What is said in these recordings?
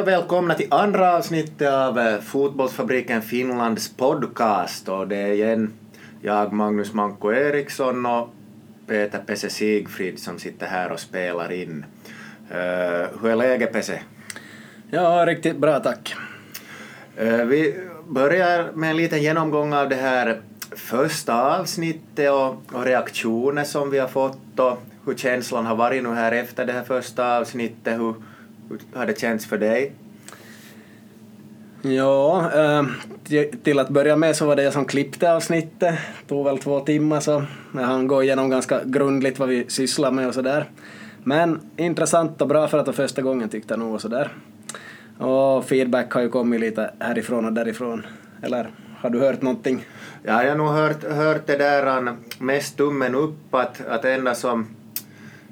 Hej och välkomna till andra avsnittet av eh, Fotbollsfabriken Finlands podcast. Och det är igen jag, Magnus Manko Eriksson och Peter Pesse Sigfrid som sitter här och spelar in. Uh, hur är läget Pesse? Ja, riktigt bra tack. Uh, vi börjar med en liten genomgång av det här första avsnittet och, och reaktioner som vi har fått och hur känslan har varit nu här efter det här första avsnittet. Hur har det känts för dig? Ja, äh, till att börja med så var det jag som klippte avsnittet. Det tog väl två timmar så jag hann gå igenom ganska grundligt vad vi sysslar med och sådär. Men intressant och bra för att det första gången tyckte jag nog och sådär. Och feedback har ju kommit lite härifrån och därifrån. Eller har du hört någonting? Ja, jag har nog hört, hört det där mest tummen upp att, att enda som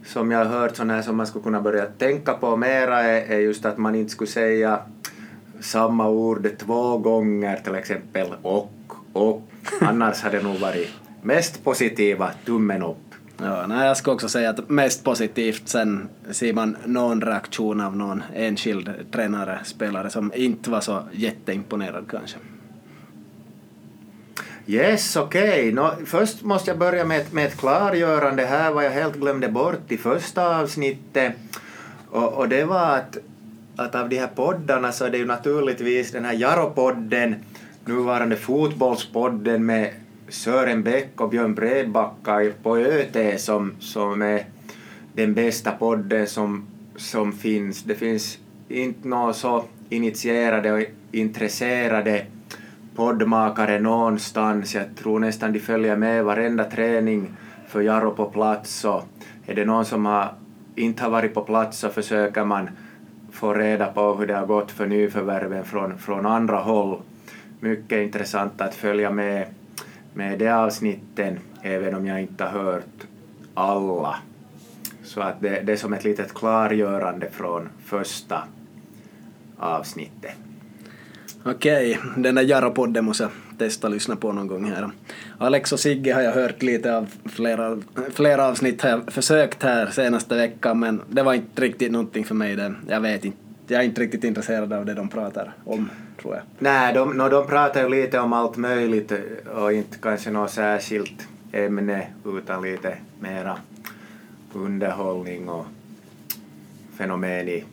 som jag har hört sådana här som man skulle kunna börja tänka på mera är, är just att man inte skulle säga samma ord två gånger, till exempel och, och. Annars hade det nog varit mest positiva, tummen upp. Ja, nej, jag skulle också säga att mest positivt sen ser man någon reaktion av någon enskild tränare, spelare som inte var så jätteimponerad kanske. Yes, okej. Okay. No, först måste jag börja med ett, med ett klargörande här vad jag helt glömde bort i första avsnittet. Och, och det var att, att av de här poddarna så är det ju naturligtvis den här Jaropodden, nuvarande Fotbollspodden med Sören Bäck och Björn Bredbacka på ÖT som, som är den bästa podden som, som finns. Det finns inte några så initierade och intresserade poddmakare någonstans. Jag tror nästan de följer med varenda träning för Jarro på plats och är det någon som har, inte har varit på plats så försöker man få reda på hur det har gått för nyförvärven från, från andra håll. Mycket intressant att följa med, med de avsnitten, även om jag inte har hört alla. Så att det, det är som ett litet klargörande från första avsnittet. Okej, den där Jarro-podden måste jag testa att lyssna på någon gång här. Alex och Sigge har jag hört lite av, flera, flera avsnitt har jag försökt här senaste veckan men det var inte riktigt någonting för mig det. Jag vet inte, jag är inte riktigt intresserad av det de pratar om, tror jag. Nej, de, no, de pratar ju lite om allt möjligt och inte kanske något särskilt ämne utan lite mera underhållning och fenomen i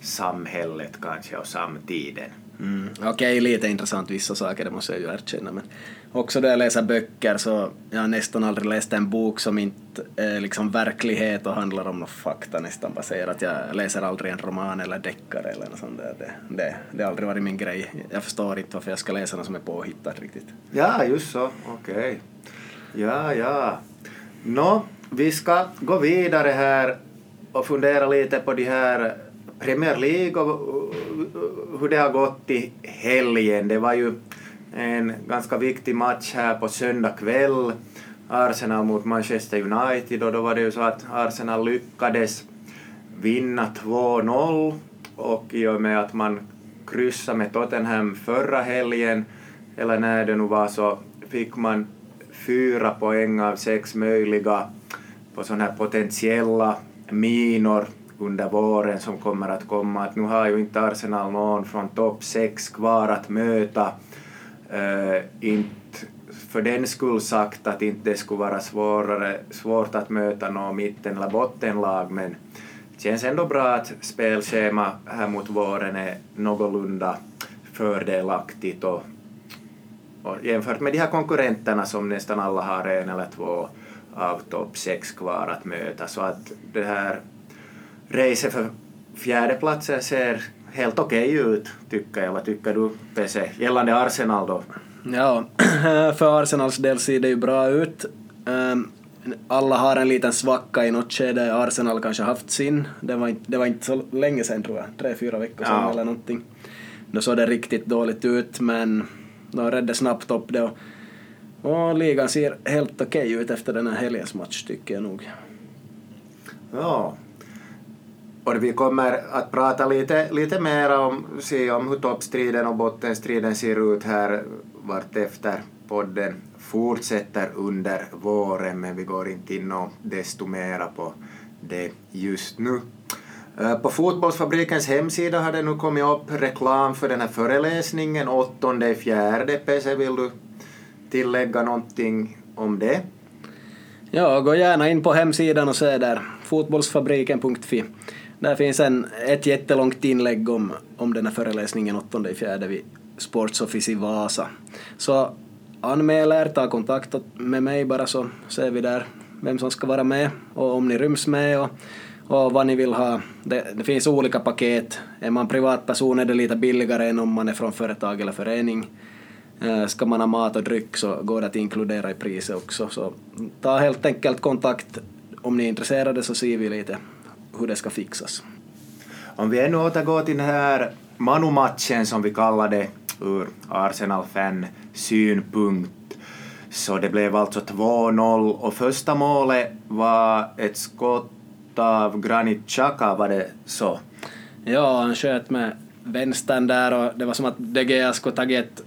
samhället kanske och samtiden. Mm. Okej, okay, lite intressant vissa saker, det måste jag ju erkänna. Men också då jag läser böcker så jag har nästan aldrig läst en bok som inte är liksom verklighet och handlar om något fakta nästan baserat. Jag läser aldrig en roman eller deckare eller något sånt där. Det, det, det har aldrig varit min grej. Jag förstår inte varför jag ska läsa något som är påhittat riktigt. Ja, just så. Okej. Okay. Ja, ja. Nå, vi ska gå vidare här och fundera lite på de här Premier League och uh, hur det har gått i helgen. Det var ju en ganska viktig match här på söndag kväll. Arsenal mot Manchester United och då var det ju så att Arsenal lyckades vinna 2-0 och i och med att man kryssade med Tottenham förra helgen, eller när det nu var så, fick man fyra poäng av sex möjliga på sådana här potentiella minor under våren som kommer att komma. Att nu har ju inte Arsenal någon från topp 6 kvar att möta. Uh, inte för den skull sagt att inte det skulle vara svårare, svårt att möta någon mitten eller bottenlag men det känns ändå bra att spelschema här mot våren är någorlunda fördelaktigt och, och jämfört med de här konkurrenterna som nästan alla har en eller två av topp sex kvar att möta så att det här racet för fjärdeplatsen ser helt okej okay ut, tycker jag. Vad tycker du, PC, gällande Arsenal då? Ja, för Arsenals del ser det ju bra ut. Ehm, alla har en liten svacka i något skede. Arsenal kanske haft sin. Det var inte, det var inte så länge sedan tror jag, tre, fyra veckor sedan ja. eller någonting. Då såg det riktigt dåligt ut men de redde snabbt upp det och, och ligan ser helt okej okay ut efter den här helgens match tycker jag nog. Ja, och vi kommer att prata lite, lite mer om, se om hur toppstriden och bottenstriden ser ut här vartefter podden fortsätter under våren, men vi går inte in och desto mera på det just nu. Eh, på Fotbollsfabrikens hemsida har det nu kommit upp reklam för den här föreläsningen, åttonde fjärde. PC, vill du tillägga någonting om det? Ja, gå gärna in på hemsidan och se där, fotbollsfabriken.fi. Där finns en, ett jättelångt inlägg om, om den här föreläsningen 8 fjärde vid Sports Office i Vasa. Så anmäl er, ta kontakt med mig bara så ser vi där vem som ska vara med och om ni ryms med och, och vad ni vill ha. Det, det finns olika paket. Är man privatperson är det lite billigare än om man är från företag eller förening. Eh, ska man ha mat och dryck så går det att inkludera i priset också. Så ta helt enkelt kontakt om ni är intresserade så ser vi lite hur det ska fixas. Om vi ännu återgår till den här Manu-matchen som vi kallade ur Arsenal-fan synpunkt så det blev alltså 2-0 och första målet var ett skott av Granit Xhaka, var det så? Ja, han sköt med vänstern där och det var som att De Gea skulle tagit ett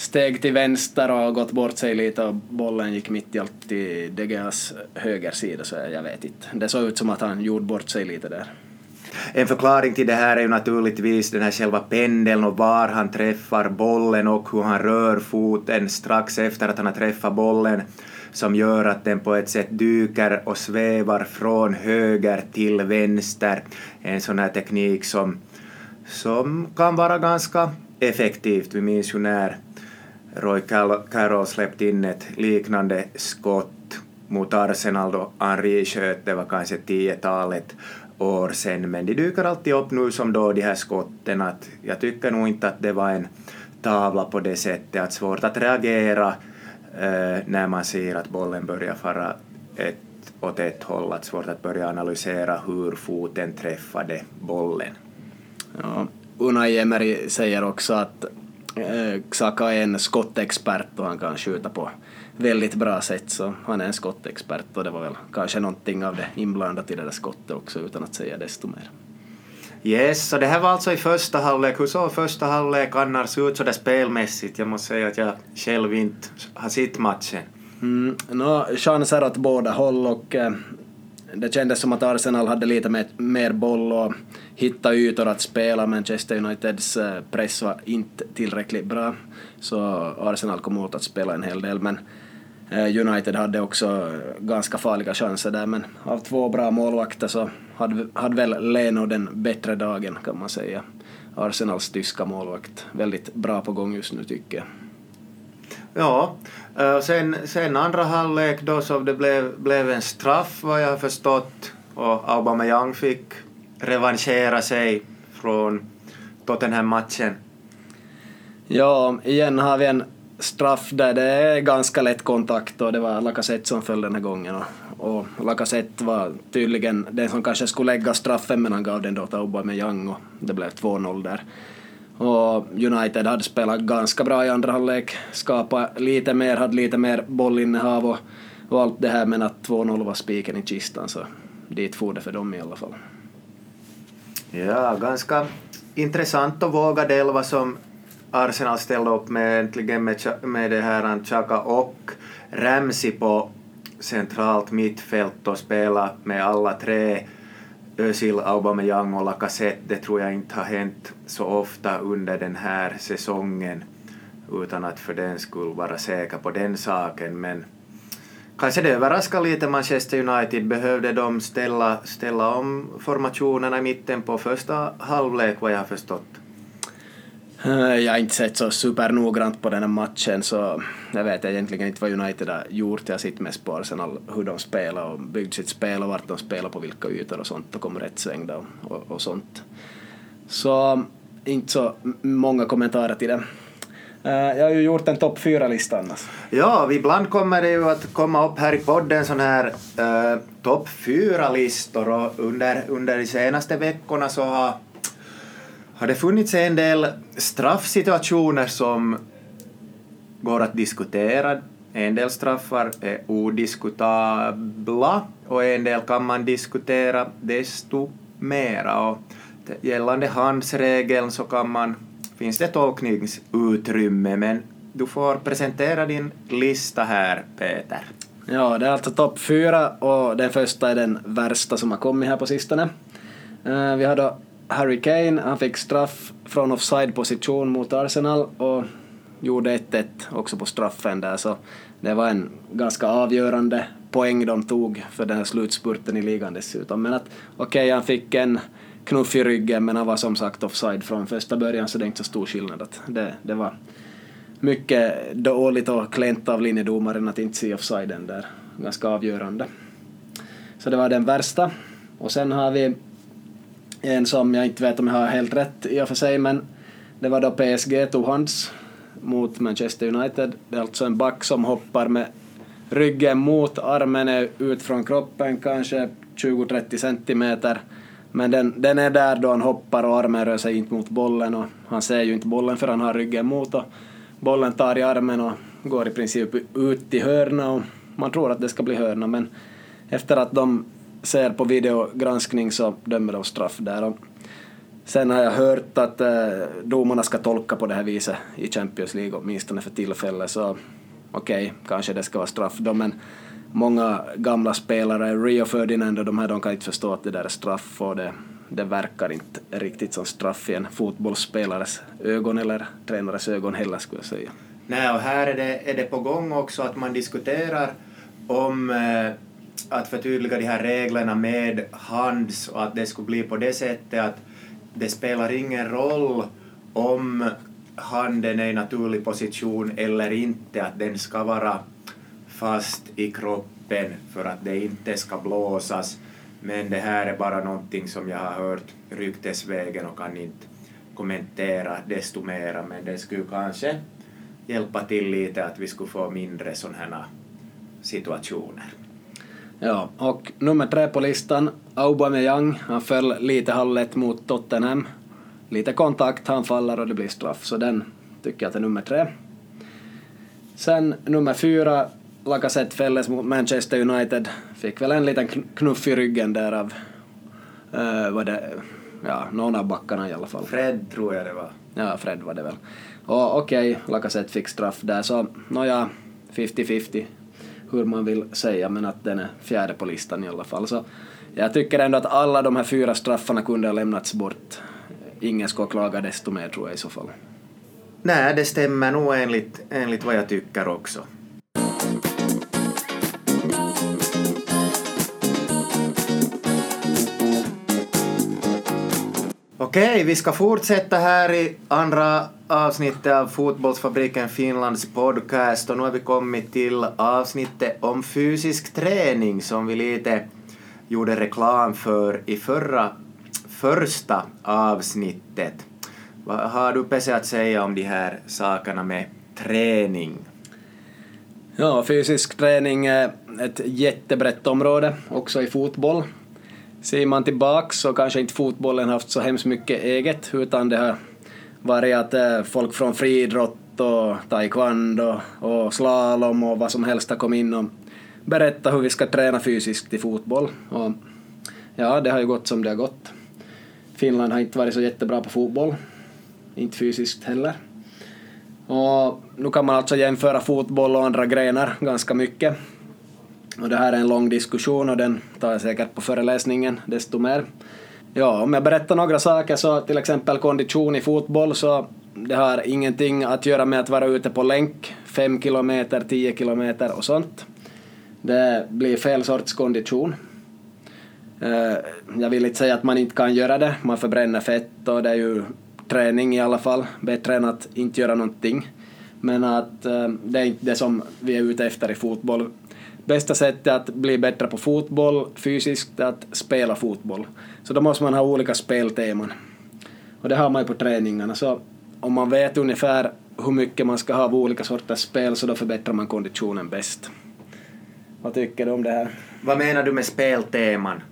steg till vänster och gått bort sig lite och bollen gick mitt i allt till De Geas högersida så jag vet inte. Det såg ut som att han gjorde bort sig lite där. En förklaring till det här är ju naturligtvis den här själva pendeln och var han träffar bollen och hur han rör foten strax efter att han har träffat bollen som gör att den på ett sätt dyker och svävar från höger till vänster. En sån här teknik som, som kan vara ganska effektivt. Vi minns ju när Roy Carroll släppte in ett liknande skott mot Arsenal då Henri sköt, det var kanske tiotalet år sedan, men de dyker alltid upp nu som då de här skotten. Att jag tycker nog inte att det var en tavla på det sättet, att svårt att reagera eh, när man ser att bollen börjar fara ett, åt ett håll, att svårt att börja analysera hur foten träffade bollen. Ja, Unai Emery säger också att Xhaka är en skottexpert och han kan skjuta på väldigt bra sätt så han är en skottexpert och det var väl kanske någonting av det inblandat i det där skottet också utan att säga desto mer. Yes, så det här var alltså i första halvlek. Hur såg första halvlek annars ut sådär spelmässigt? Jag måste säga att jag själv inte har sett matchen. Mm, no, chanser åt båda håll och eh, det kändes som att Arsenal hade lite mer, mer boll och hitta ytor att spela. Manchester Uniteds eh, press var inte tillräckligt bra så Arsenal kom åt att spela en hel del men eh, United hade också ganska farliga chanser där men av två bra målvakter så hade, hade väl Leno den bättre dagen kan man säga. Arsenals tyska målvakt väldigt bra på gång just nu tycker jag. Ja, eh, sen, sen andra halvlek då så det blev, blev en straff vad jag har förstått och Aubameyang fick revanschera sig från Tottenham-matchen. Ja, igen har vi en straff där det är ganska lätt kontakt och det var Lacazette som föll den här gången och, och Lacazette var tydligen den som kanske skulle lägga straffen men han gav den då till Aubameyang och det blev 2-0 där. Och United hade spelat ganska bra i andra halvlek, skapat lite mer, hade lite mer bollinnehav och, och allt det här men att 2-0 var spiken i kistan så dit for det för dem i alla fall. Ja, ganska intressant och vågad elva som Arsenal ställde upp med äntligen med, med det här Chaka och Ramsey på centralt mittfält och spela med alla tre Özil, Aubameyang och Lacazette. Det tror jag inte har hänt så ofta under den här säsongen utan att för den skull vara säker på den saken. Men kanske det överraskar lite Manchester United. Behövde de ställa, ställa om formationerna i mitten på första halvlek vad jag har förstått? Eh, jag har inte sett så supernoggrant på den här matchen så jag vet egentligen inte vad United har gjort. Jag har sett mest på Arsenal hur de spelar och byggt sitt spel och vart de spelar på vilka ytor och sånt och kommer rätt svängda och, och, och sånt. Så inte så många kommentarer till det. Eh, jag har ju gjort en topp fyra-lista annars. Ja, ibland kommer det ju att komma upp här i podden sån här uh, topp fyra-listor och under, under de senaste veckorna så har, har det funnits en del straffsituationer som går att diskutera. En del straffar är odiskutabla och en del kan man diskutera desto mera. Och gällande handsregeln så kan man, finns det tolkningsutrymme men du får presentera din lista här Peter. Ja, det är alltså topp fyra och den första är den värsta som har kommit här på sistone. Eh, vi har då Harry Kane, han fick straff från offside-position mot Arsenal och gjorde 1-1 också på straffen där, så det var en ganska avgörande poäng de tog för den här slutspurten i ligan dessutom. Men att okej, okay, han fick en knuff i ryggen, men han var som sagt offside från första början, så det är inte så stor skillnad. Att det, det var mycket dåligt och klent av linjedomaren att inte se offsiden där. Ganska avgörande. Så det var den värsta. Och sen har vi en som jag inte vet om jag har helt rätt i och för sig, men det var då PSG tog hands mot Manchester United. Det är alltså en back som hoppar med ryggen mot armen är ut från kroppen kanske 20-30 centimeter. Men den, den är där då han hoppar och armen rör sig inte mot bollen och han ser ju inte bollen för han har ryggen mot och bollen tar i armen och går i princip ut i hörna och man tror att det ska bli hörna men efter att de ser på videogranskning så dömer de straff där. Och sen har jag hört att eh, domarna ska tolka på det här viset i Champions League åtminstone för tillfället så okej, okay, kanske det ska vara straff då men många gamla spelare, Rio Ferdinand och de här, de kan inte förstå att det där är straff och det, det verkar inte riktigt som straff i en fotbollsspelares ögon eller tränares ögon heller skulle jag säga. Nej, och här är det, är det på gång också att man diskuterar om eh, att förtydliga de här reglerna med hands och att det skulle bli på det sättet att det spelar ingen roll om handen är i naturlig position eller inte, att den ska vara fast i kroppen för att det inte ska blåsas. Men det här är bara någonting som jag har hört ryktesvägen och kan inte kommentera desto mera, men det skulle kanske hjälpa till lite att vi skulle få mindre sådana här situationer. Ja, och nummer tre på listan, Aubameyang, han föll lite halvlätt mot Tottenham. Lite kontakt, han faller och det blir straff, så den tycker jag är nummer tre. Sen nummer fyra, Lacazette fälldes mot Manchester United. Fick väl en liten knuff i ryggen där av, uh, var det, ja, någon av backarna i alla fall. Fred tror jag det var. Ja, Fred var det väl. Och okej, okay, Lacazette fick straff där, så nåja, 50-50 hur man vill säga, men att den är fjärde på listan i alla fall. Så jag tycker ändå att alla de här fyra straffarna kunde ha lämnats bort. Ingen ska klaga desto mer tror jag i så fall. Nej, det stämmer nog enligt, enligt vad jag tycker också. Okej, vi ska fortsätta här i andra avsnittet av Fotbollsfabriken Finlands podcast och nu har vi kommit till avsnittet om fysisk träning som vi lite gjorde reklam för i förra första avsnittet. Vad har du Pesse att säga om de här sakerna med träning? Ja, fysisk träning är ett jättebrett område, också i fotboll. Ser man tillbaks så kanske inte fotbollen haft så hemskt mycket eget, utan det har varit att eh, folk från friidrott och taekwondo och slalom och vad som helst har kommit in och berättat hur vi ska träna fysiskt i fotboll. Och ja, det har ju gått som det har gått. Finland har inte varit så jättebra på fotboll, inte fysiskt heller. Och nu kan man alltså jämföra fotboll och andra grenar ganska mycket. Och det här är en lång diskussion och den tar jag säkert på föreläsningen desto mer. Ja, om jag berättar några saker så till exempel kondition i fotboll så det har ingenting att göra med att vara ute på länk, 5 kilometer, 10 kilometer och sånt. Det blir fel sorts kondition. Eh, jag vill inte säga att man inte kan göra det, man förbränner fett och det är ju träning i alla fall, bättre än att inte göra någonting. Men att eh, det är inte det som vi är ute efter i fotboll bästa sättet att bli bättre på fotboll fysiskt är att spela fotboll. Så då måste man ha olika spelteman. Och det har man ju på träningarna. Så om man vet ungefär hur mycket man ska ha av olika sorters spel så då förbättrar man konditionen bäst. Vad tycker du om det här? Vad menar du med spelteman?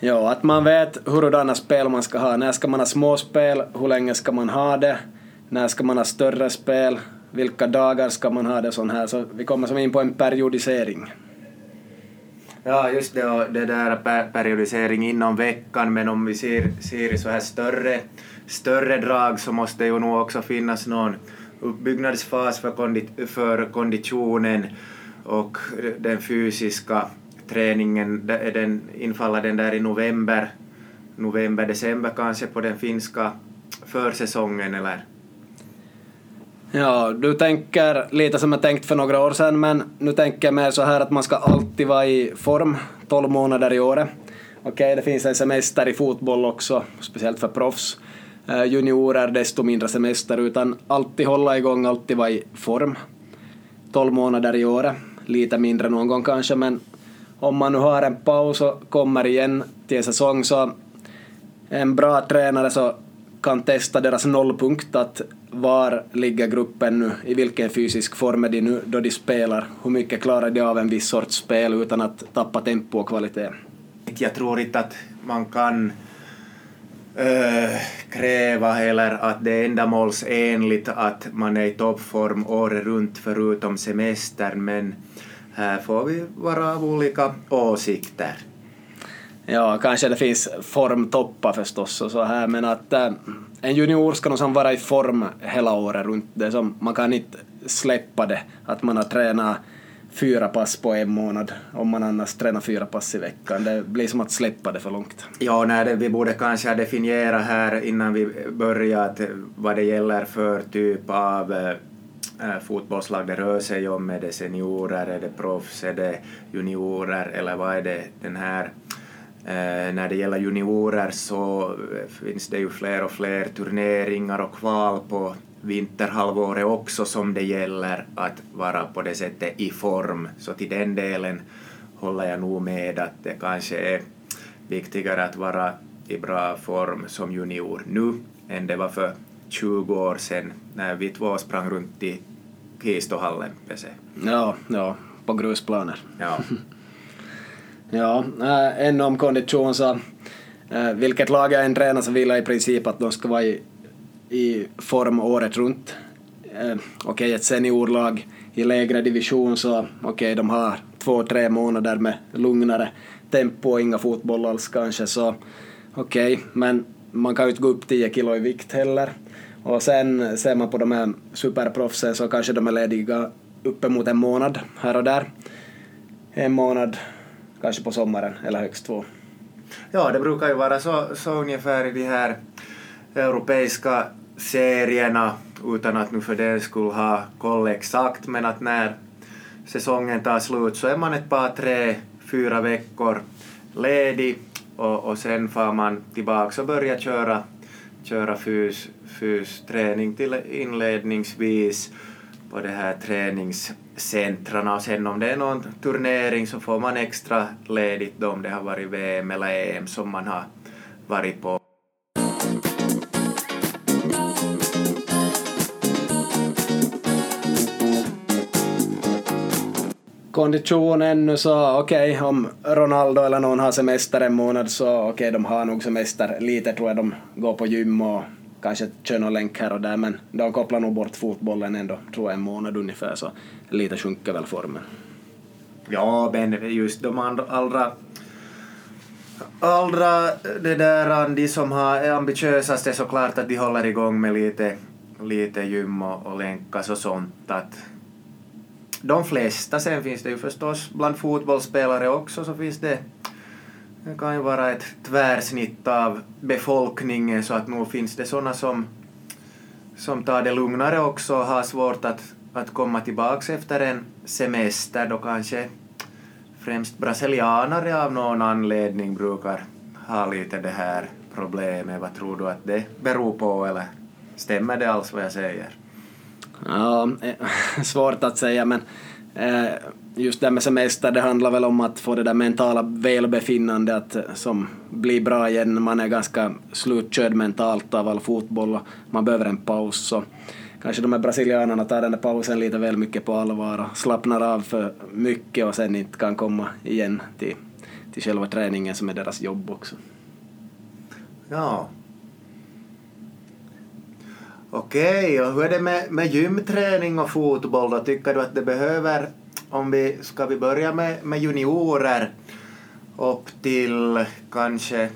Ja, att man vet hurdana spel man ska ha. När ska man ha småspel? Hur länge ska man ha det? När ska man ha större spel? Vilka dagar ska man ha det sån här, så vi kommer som in på en periodisering. Ja, just det, och det där periodisering inom veckan, men om vi ser, ser så här större, större drag så måste det ju nog också finnas någon uppbyggnadsfas för, kondi, för konditionen och den fysiska träningen, den infaller den där i november november, december kanske på den finska försäsongen eller? Ja, du tänker lite som jag tänkt för några år sedan, men nu tänker jag mer så här att man ska alltid vara i form 12 månader i året. Okej, okay, det finns en semester i fotboll också, speciellt för proffs. Eh, juniorer desto mindre semester, utan alltid hålla igång, alltid vara i form. 12 månader i året, lite mindre någon gång kanske, men om man nu har en paus och kommer igen till en säsong så en bra tränare så kan testa deras nollpunkt, att var ligger gruppen nu, i vilken fysisk form är de nu då de spelar, hur mycket klarar de av en viss sorts spel utan att tappa tempo och kvalitet. Jag tror inte att man kan äh, kräva eller att det är ändamålsenligt att man är i toppform året runt förutom semestern, men här får vi vara av olika åsikter. Ja, kanske det finns formtoppar förstås och så här, men att äh, en junior ska nog vara i form hela året runt. Det som, man kan inte släppa det, att man har tränat fyra pass på en månad om man annars tränar fyra pass i veckan. Det blir som att släppa det för långt. Ja, nej, det, vi borde kanske definiera här innan vi börjar eh, vad det gäller för typ av äh, fotbollslag det rör sig om. Är det seniorer, är det proffs, är det juniorer eller vad är det den här när det gäller juniorer så finns det ju fler och fler turneringar och kval på vinterhalvåret också som det gäller att vara på det sättet i form. Så till den delen håller jag nog med att det kanske är viktigare att vara i bra form som junior nu än det var för 20 år sedan när vi två sprang runt i Kistohallen. Ja, ja, på grusplaner. Ja. Ja, eh, äh, ännu om kondition så äh, vilket lag jag än tränar så vill jag i princip att de ska vara i, i form året runt. Äh, okej, okay, ett seniorlag i lägre division så okej, okay, de har två, tre månader med lugnare tempo och inga fotboll alls kanske så okej, okay, men man kan ju inte gå upp 10 kilo i vikt heller. Och sen ser man på de här superproffsen så kanske de är lediga uppemot en månad här och där. En månad kanske på sommaren eller högst två. Ja, det brukar ju vara så, så ungefär i de här europeiska serierna utan att nu för den skulle ha koll exakt, men att när säsongen tar slut så är man ett par, tre, fyra veckor ledig och, och sen får man tillbaka och börja köra, köra fys, fys träning till inledningsvis på det här centrarna och sen om det är någon turnering så får man extra ledigt då om det har varit VM eller EM som man har varit på. kondition ännu så okej, okay, om Ronaldo eller någon har semester en månad så okej, okay, de har nog semester lite tror jag de går på gym och kanske kör någon länk här och där, men de kopplar nog bort fotbollen ändå, tror jag, en månad ungefär, så lite sjunker väl formen. Ja, men just de allra allra det där, de som har, är ambitiösast är såklart att de håller igång med lite, lite gym och, och länkas och sånt. Att de flesta, sen finns det ju förstås bland fotbollsspelare också, så finns det det kan ju vara ett tvärsnitt av befolkningen så att nu finns det sådana som, som tar det lugnare också och har svårt att, att komma tillbaka efter en semester då kanske främst brasilianare av någon anledning brukar ha lite det här problemet. Vad tror du att det beror på eller stämmer det alls vad jag säger? Ja, eh, svårt att säga men eh, just det med semester, det handlar väl om att få det där mentala välbefinnande att, eh, som blir bra igen. Man är ganska slutkörd mentalt av all fotboll och man behöver en paus. Så kanske de här brasilianerna tar den där pausen lite väl mycket på allvar och slappnar av för mycket och sen inte kan komma igen till, till själva träningen som är deras jobb också. Ja. Okej, och hur är det med, med gymträning och fotboll då? Tycker du att det behöver om vi, ska vi börja med, med juniorer upp till kanske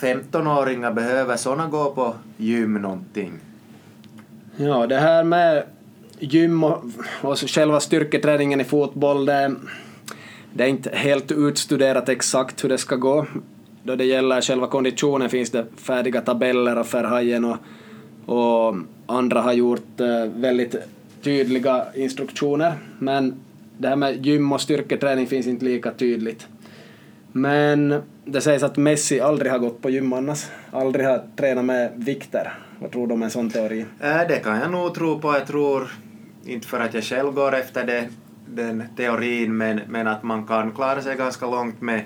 15-åringar, behöver sådana gå på gym någonting? Ja, det här med gym och, och själva styrketräningen i fotboll, det, det är inte helt utstuderat exakt hur det ska gå. då det gäller själva konditionen finns det färdiga tabeller och Ferhajen och, och andra har gjort eh, väldigt tydliga instruktioner. Men det här med gym och styrketräning finns inte lika tydligt. Men det sägs att Messi aldrig har gått på gym annars. Aldrig har tränat med vikter. Vad tror du om en sån teori? Äh, det kan jag nog tro på. Jag tror, inte för att jag själv går efter det, den teorin, men, men att man kan klara sig ganska långt med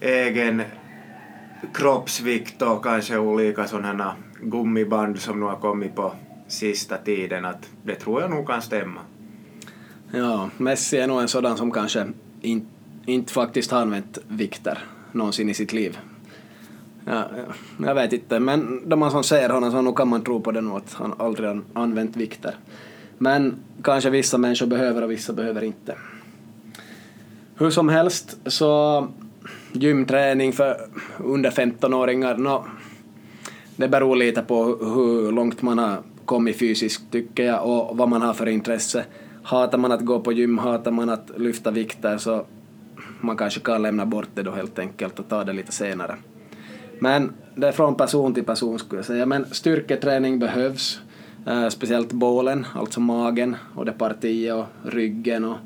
egen kroppsvikt och kanske olika sådana gummiband som nu har kommit på sista tiden. Att det tror jag nog kan stämma. Ja, Messi är nog en sådan som kanske in, inte faktiskt har använt vikter någonsin i sitt liv. Ja, jag vet inte, men då man som ser honom så nog kan man tro på det nog att han aldrig har använt vikter. Men kanske vissa människor behöver och vissa behöver inte. Hur som helst så gymträning för under 15-åringar, no, det beror lite på hur långt man har kommit fysiskt tycker jag och vad man har för intresse. Hatar man att gå på gym, hatar man att lyfta vikter så man kanske kan lämna bort det då helt enkelt och ta det lite senare. Men det är från person till person skulle jag säga. Men styrketräning behövs, eh, speciellt bålen, alltså magen och det partiet och ryggen och,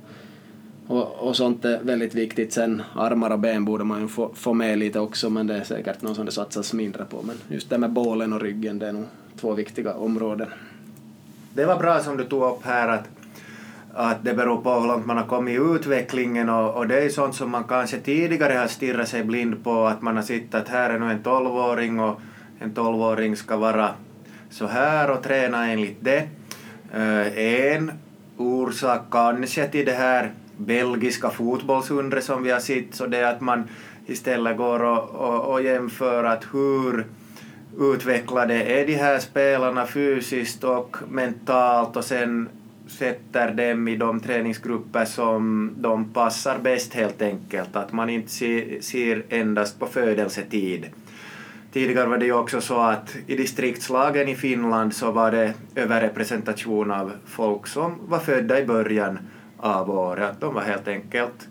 och, och sånt är väldigt viktigt. Sen armar och ben borde man ju få, få med lite också men det är säkert något som det satsas mindre på. Men just det med bålen och ryggen det är nog två viktiga områden. Det var bra som du tog upp här att att det beror på hur långt man har kommit i utvecklingen och, och det är sånt som man kanske tidigare har stirrat sig blind på, att man har sett att här är nu en tolvåring och en tolvåring ska vara så här och träna enligt det. Eh, en orsak kanske till det här belgiska fotbollsundret som vi har sett, så det är att man istället går och, och, och jämför att hur utvecklade är de här spelarna fysiskt och mentalt och sen sätter dem i de träningsgrupper som de passar bäst helt enkelt, att man inte ser endast på födelsetid. Tidigare var det ju också så att i distriktslagen i Finland så var det överrepresentation av folk som var födda i början av året, de var helt enkelt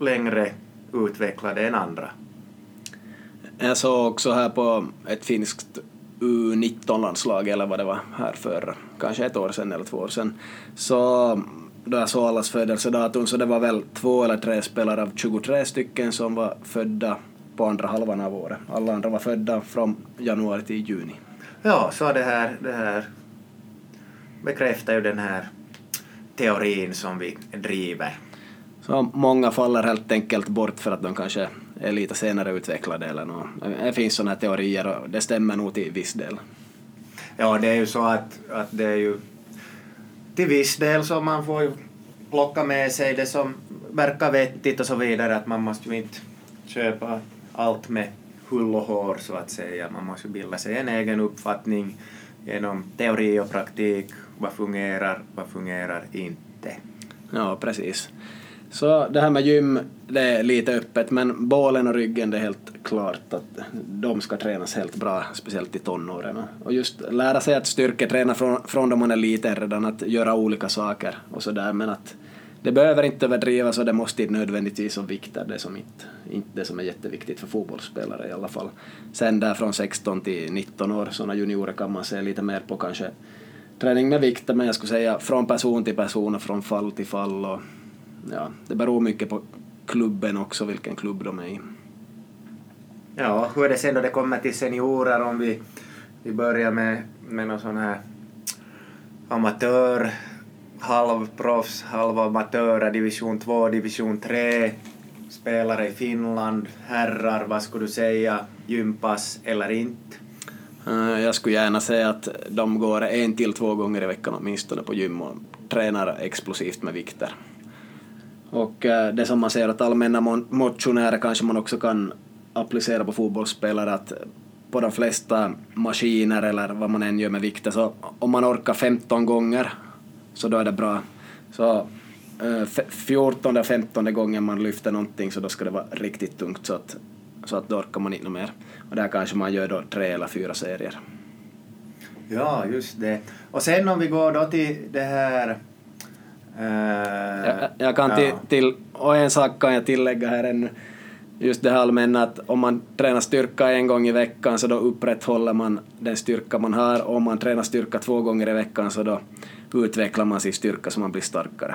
längre utvecklade än andra. Jag såg också här på ett finskt U19-landslag eller vad det var här för kanske ett år sedan eller två år sedan. Så då jag såg allas födelsedatum så det var väl två eller tre spelare av 23 stycken som var födda på andra halvan av året. Alla andra var födda från januari till juni. Ja, så det här, det här bekräftar ju den här teorin som vi driver. Så många faller helt enkelt bort för att de kanske är lite senare utvecklade eller något. Det finns sådana teorier och det stämmer nog till viss del. Ja, det är ju så att, att det är ju till viss del så man får ju plocka med sig det som verkar vettigt och så vidare, att man måste ju inte köpa allt med hull och hår så att säga. Man måste bilda sig en egen uppfattning genom teori och praktik. Vad fungerar, vad fungerar inte? Ja, precis. Så det här med gym, det är lite öppet, men bålen och ryggen, det är helt klart att de ska tränas helt bra, speciellt i tonåren. Och just lära sig att styrketräna från, från då man är liten redan, att göra olika saker och sådär, men att det behöver inte överdrivas och det måste inte nödvändigtvis vara vikter, det som inte, inte det som är jätteviktigt för fotbollsspelare i alla fall. Sen där från 16 till 19 år, sådana juniorer kan man se lite mer på kanske träning med vikter, men jag skulle säga från person till person och från fall till fall och ja, det beror mycket på klubben också, vilken klubb de är i. Ja, hur är det sen då det kommer till seniorer om vi, vi börjar med, med någon sån här amatör, halvproffs, halvamatörer, division 2, division 3, spelare i Finland, herrar, vad skulle du säga, gympass eller inte? Eh, jag skulle gärna säga att de går en till två gånger i veckan åtminstone på gym och tränar explosivt med vikter. Och eh, det som man ser att allmänna motionärer kanske man också kan applicera på fotbollsspelare att på de flesta maskiner eller vad man än gör med vikter så om man orkar 15 gånger så då är det bra. Så 14 eller 15 gången man lyfter någonting så då ska det vara riktigt tungt så att, så att då orkar man inte mer. Och där kanske man gör då tre eller fyra serier. Ja, just det. Och sen om vi går då till det här jag, jag, kan till, till, och en sak kan jag tillägga här ännu. just det här allmänna att om man tränar styrka en gång i veckan så då upprätthåller man den styrka man har och om man tränar styrka två gånger i veckan så då utvecklar man sin styrka så man blir starkare.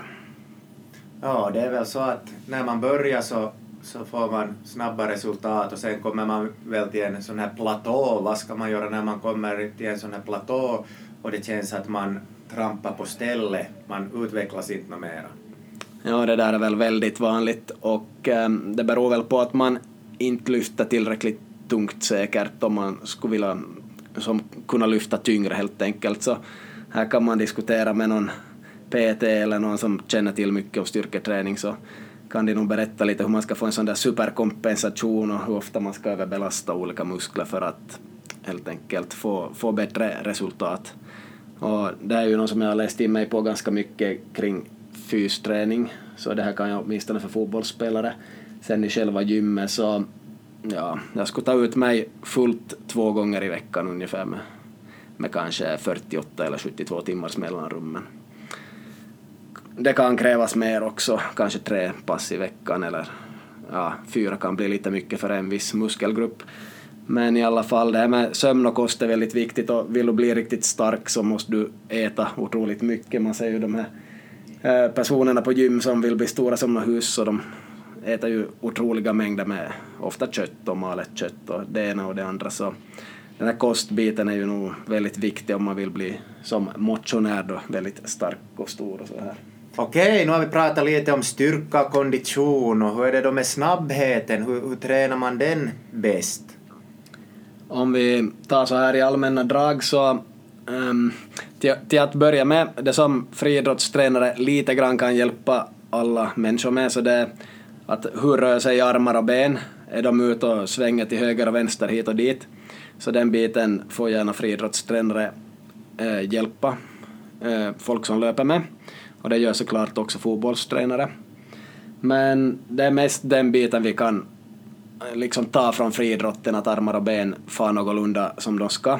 Ja, det är väl så att när man börjar så, så får man snabba resultat och sen kommer man väl till en sån här platå. Vad ska man göra när man kommer till en sån här platå och det känns att man trampa på stället, man utvecklas inte mera? Ja, det där är väl väldigt vanligt och um, det beror väl på att man inte lyfter tillräckligt tungt säkert om man skulle vilja som, kunna lyfta tyngre helt enkelt. Så här kan man diskutera med någon PT eller någon som känner till mycket om styrketräning så kan de nog berätta lite hur man ska få en sån där superkompensation och hur ofta man ska överbelasta olika muskler för att helt enkelt få, få bättre resultat. Och det är ju något som jag har läst in mig på ganska mycket kring fysträning, så det här kan jag åtminstone för fotbollsspelare. Sen i själva gymmet så, ja, jag skulle ta ut mig fullt två gånger i veckan ungefär med, med kanske 48 eller 72 timmars mellanrum. det kan krävas mer också, kanske tre pass i veckan eller ja, fyra kan bli lite mycket för en viss muskelgrupp. Men i alla fall, det här med sömn och kost är väldigt viktigt och vill du bli riktigt stark så måste du äta otroligt mycket. Man ser ju de här eh, personerna på gym som vill bli stora som hus och de äter ju otroliga mängder med ofta kött och malet kött och det ena och det andra så den här kostbiten är ju nog väldigt viktig om man vill bli som motionär då väldigt stark och stor och så här. Okej, nu har vi pratat lite om styrka och kondition och hur är det då med snabbheten, hur, hur tränar man den bäst? Om vi tar så här i allmänna drag så um, till, till, att börja med, det som friidrottstränare lite grann kan hjälpa alla människor med, så det är att hur rör sig armar och ben? Är de ute och svänger till höger och vänster hit och dit? Så den biten får gärna friidrottstränare eh, hjälpa eh, folk som löper med. Och det gör såklart också fotbollstränare. Men det är mest den biten vi kan Eh, liksom ta från friidrotten, att armar och ben far någorlunda som de ska.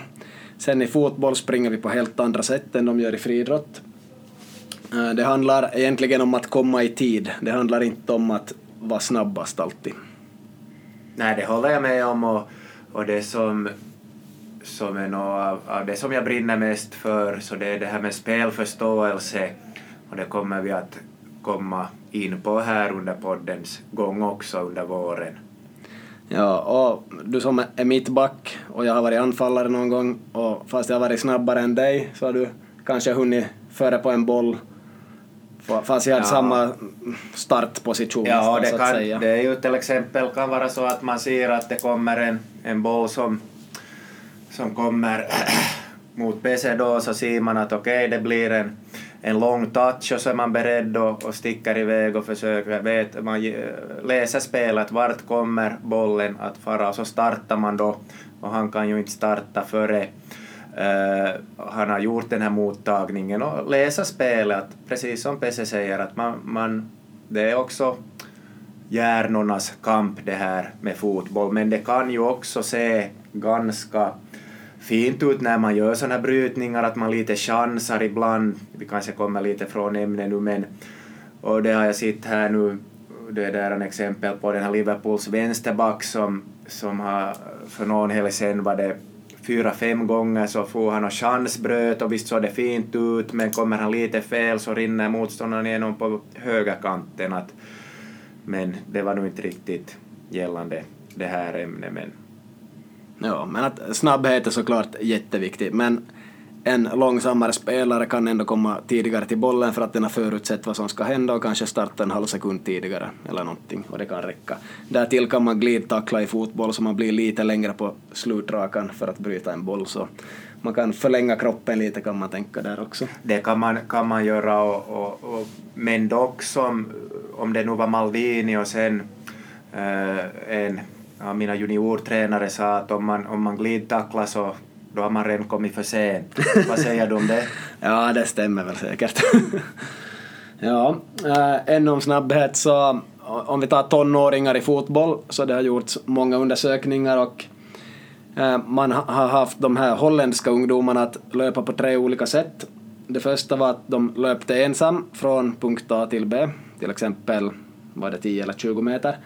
Sen i fotboll springer vi på helt andra sätt än de gör i friidrott. Eh, det handlar egentligen om att komma i tid. Det handlar inte om att vara snabbast alltid. Nej, det håller jag med om och, och det som, som är något av, av det som jag brinner mest för så det är det här med spelförståelse och det kommer vi att komma in på här under poddens gång också under våren. Ja, och du som är mittback och jag har varit anfallare någon gång och fast jag har varit snabbare än dig så har du kanske hunnit före på en boll fast jag hade ja. samma startposition ja, det, kan, det är ju till exempel kan vara så att man ser att det kommer en, en boll som, som kommer mot PC då så ser man att okej okay, det blir en en lång touch och så är man beredd och, och sticker iväg och försöker, vet, man eh, läser spelet, vart kommer bollen att fara? Och så startar man då. Och han kan ju inte starta före uh, han har gjort den här mottagningen. Och läsa spelet, precis som Pesse säger att man, man, det är också hjärnornas kamp det här med fotboll. Men det kan ju också se ganska fint ut när man gör sådana brytningar, att man lite chansar ibland. Vi kanske kommer lite från ämnet nu, men och det har jag sett här nu, det där är en exempel på den här Liverpools vänsterback som, som har för någon helg sen var det fyra, fem gånger så får han och chansbröt och visst såg det fint ut men kommer han lite fel så rinner motståndaren igenom på högerkanten. Att, men det var nog inte riktigt gällande det här ämnet. Men Ja, men att snabbhet är såklart jätteviktigt, men en långsammare spelare kan ändå komma tidigare till bollen för att den har förutsett vad som ska hända och kanske starta en halv sekund tidigare eller någonting och det kan räcka. Därtill kan man glidtackla i fotboll så man blir lite längre på slutrakan för att bryta en boll så man kan förlänga kroppen lite kan man tänka där också. Det kan man, kan man göra och, och, och men dock som om det nu var Maldini och sen äh, en ja, mina juniortränare sa att om man, om man glidtacklar så då har man redan kommit för sent. Vad säger du om det? ja, det stämmer väl säkert. ja, äh, ännu om snabbhet så om vi tar tonåringar i fotboll så det har gjorts många undersökningar och äh, man har haft de här holländska ungdomarna att löpa på tre olika sätt. Det första var att de löpte ensam från punkt A till B, till exempel var det 10 eller 20 meter.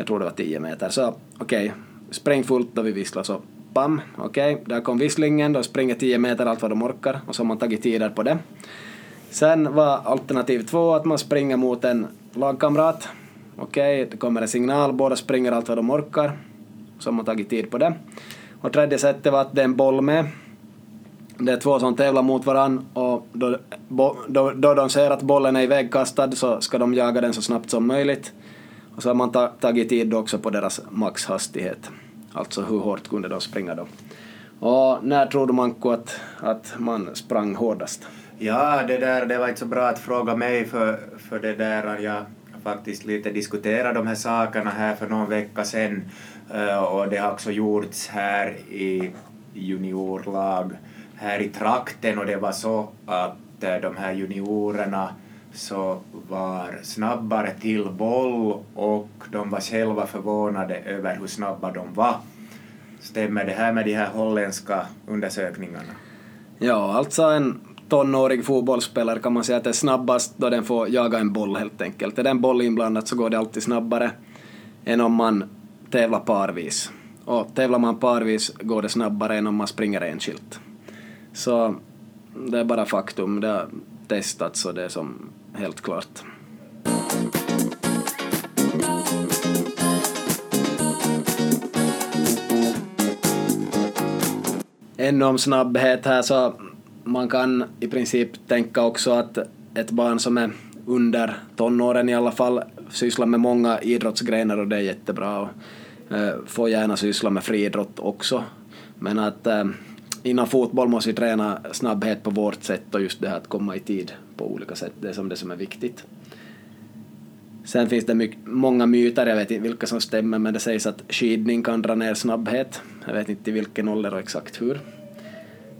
Jag tror det var 10 meter. Så okej, okay. spräng fullt då vi visslar så pam, okej, okay. där kom visslingen, då springer 10 meter allt vad de orkar och så har man tagit tider på det. Sen var alternativ två att man springer mot en lagkamrat. Okej, okay, det kommer en signal, båda springer allt vad de orkar. Så har man tagit tid på det. Och tredje sättet var att det är en boll med. Det är två som tävlar mot varann och då, då, då de ser att bollen är ivägkastad så ska de jaga den så snabbt som möjligt. Och så har man ta, tagit tid också på deras maxhastighet. Alltså hur hårt kunde de springa då. Och när tror du Manko att, att man sprang hårdast? Ja, det där det var inte så bra att fråga mig för, för det där jag faktiskt lite diskuterat de här sakerna här för någon vecka sedan eh, och det har också gjorts här i juniorlag här i trakten och det var så att eh, de här juniorerna så var snabbare till boll och de var själva förvånade över hur snabba de var. Stämmer det här med de här holländska undersökningarna? Ja, alltså en tonårig fotbollsspelare kan man säga att det är snabbast då den får jaga en boll helt enkelt. Är det en boll inblandad så går det alltid snabbare än om man tävlar parvis. Och tävlar man parvis går det snabbare än om man springer enskilt. Så det är bara faktum, det har testats och det är som helt klart. Ännu om snabbhet här så man kan i princip tänka också att ett barn som är under tonåren i alla fall sysslar med många idrottsgrenar och det är jättebra och eh, får gärna syssla med friidrott också. Men att eh, Innan fotboll måste vi träna snabbhet på vårt sätt och just det här att komma i tid på olika sätt, det är som det som är viktigt. Sen finns det mycket, många myter, jag vet inte vilka som stämmer, men det sägs att skidning kan dra ner snabbhet. Jag vet inte i vilken ålder och exakt hur.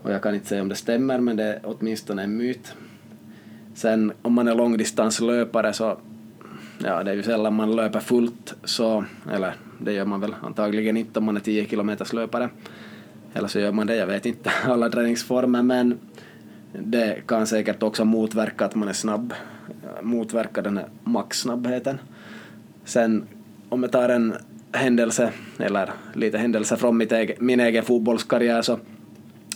Och jag kan inte säga om det stämmer, men det är åtminstone en myt. Sen om man är långdistanslöpare så, ja det är ju sällan man löper fullt så, eller det gör man väl antagligen inte om man är 10 kilometers löpare. Eller så gör man det, jag vet inte alla träningsformer, men det kan säkert också motverka att man är snabb, motverka den här maxsnabbheten. Sen om jag tar en händelse, eller lite händelse från mitt egen, min egen fotbollskarriär så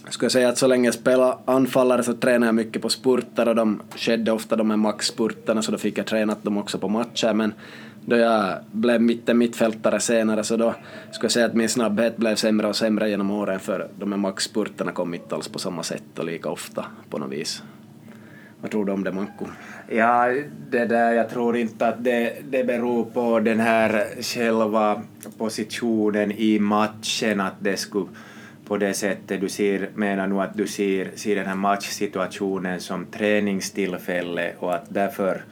skulle jag säga att så länge jag spelade anfallare så tränade jag mycket på spurter och de skedde ofta de här maxspurterna så då fick jag tränat dem också på matcher men då jag blev mitten mittfältare senare så då skulle jag säga att min snabbhet blev sämre och sämre genom åren för de här maxspurterna kom inte alls på samma sätt och lika ofta på något vis. Vad tror du om det Manko? Ja, det där, jag tror inte att det, det beror på den här själva positionen i matchen att det skulle på det sättet du ser, menar nu att du ser, ser den här matchsituationen som träningstillfälle och att därför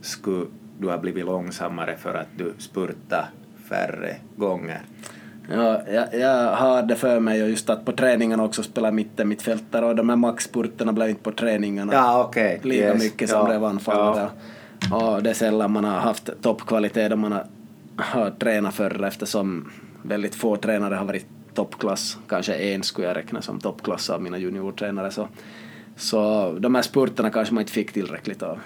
skulle du ha blivit långsammare för att du spurtar färre gånger. Ja, jag, jag har det för mig just att på träningarna också spela mitten mittfältare och de här maxspurterna blev inte på träningarna ja, okay. lika yes. mycket som ja. blev. Ja. Och det är sällan man har haft toppkvalitet då man har, har tränat förr eftersom väldigt få tränare har varit toppklass, kanske en skulle jag räkna som toppklass av mina juniortränare. Så, så de här spurterna kanske man inte fick tillräckligt av.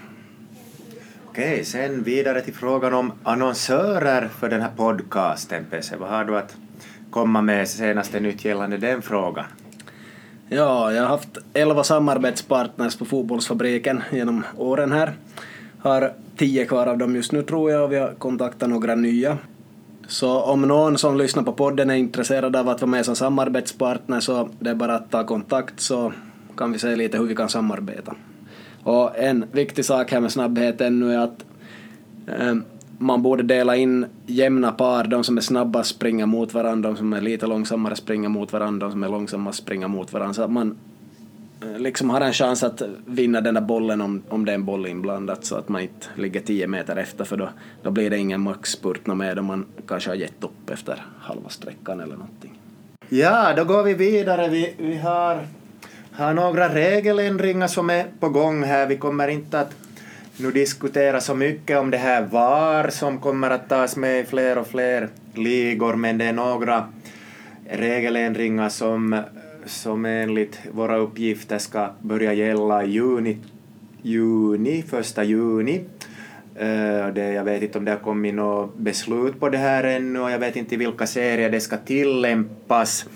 Okej, sen vidare till frågan om annonsörer för den här podcasten, PC. Vad har du att komma med senaste nytt gällande den frågan? Ja, jag har haft elva samarbetspartners på Fotbollsfabriken genom åren här. Har tio kvar av dem just nu tror jag och vi har kontaktat några nya. Så om någon som lyssnar på podden är intresserad av att vara med som samarbetspartner så det är bara att ta kontakt så kan vi se lite hur vi kan samarbeta. Och en viktig sak här med snabbhet ännu är att eh, man borde dela in jämna par, de som är snabba springer mot varandra, de som är lite långsammare springer mot varandra, de som är långsamma springer mot varandra, så att man eh, liksom har en chans att vinna den där bollen om, om det är en boll inblandat så att man inte ligger tio meter efter för då, då blir det ingen maxspurt med om man kanske har gett upp efter halva sträckan eller någonting. Ja, då går vi vidare. Vi, vi har har några regeländringar som är på gång här. Vi kommer inte att nu diskutera så mycket om det här VAR som kommer att tas med i fler och fler ligor, men det är några regeländringar som, som enligt våra uppgifter ska börja gälla i juni, juni, första juni. Eh, det, jag vet inte om det har kommit något beslut på det här ännu och jag vet inte i vilka serier det ska tillämpas.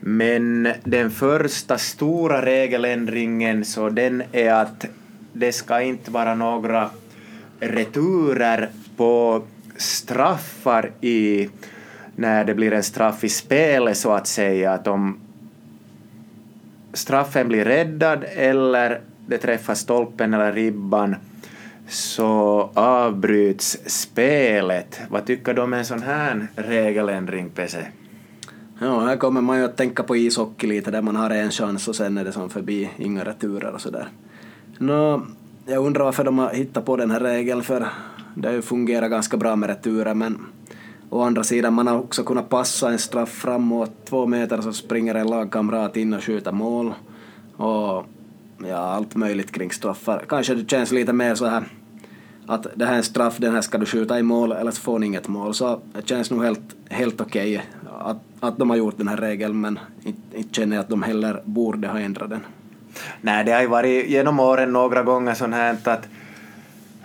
Men den första stora regeländringen så den är att det ska inte vara några returer på straffar i när det blir en straff i spelet så att säga att om straffen blir räddad eller det träffar stolpen eller ribban så avbryts spelet. Vad tycker du om en sån här regeländring, Pese? Ja, här kommer man ju att tänka på ishockey lite där man har en chans och sen är det som förbi, inga returer och sådär. Nå, jag undrar varför de har hittat på den här regeln för det har ju fungerat ganska bra med returer men å andra sidan man har också kunnat passa en straff framåt två meter så springer en lagkamrat in och skjuter mål och ja, allt möjligt kring straffar. Kanske det känns lite mer så här att det här är en straff, den här ska du skjuta i mål eller så får ni inget mål. Så det känns nog helt, helt okej okay att, att de har gjort den här regeln men inte, inte känner jag att de heller borde ha ändrat den. Nej, det har ju varit genom åren några gånger sånt här att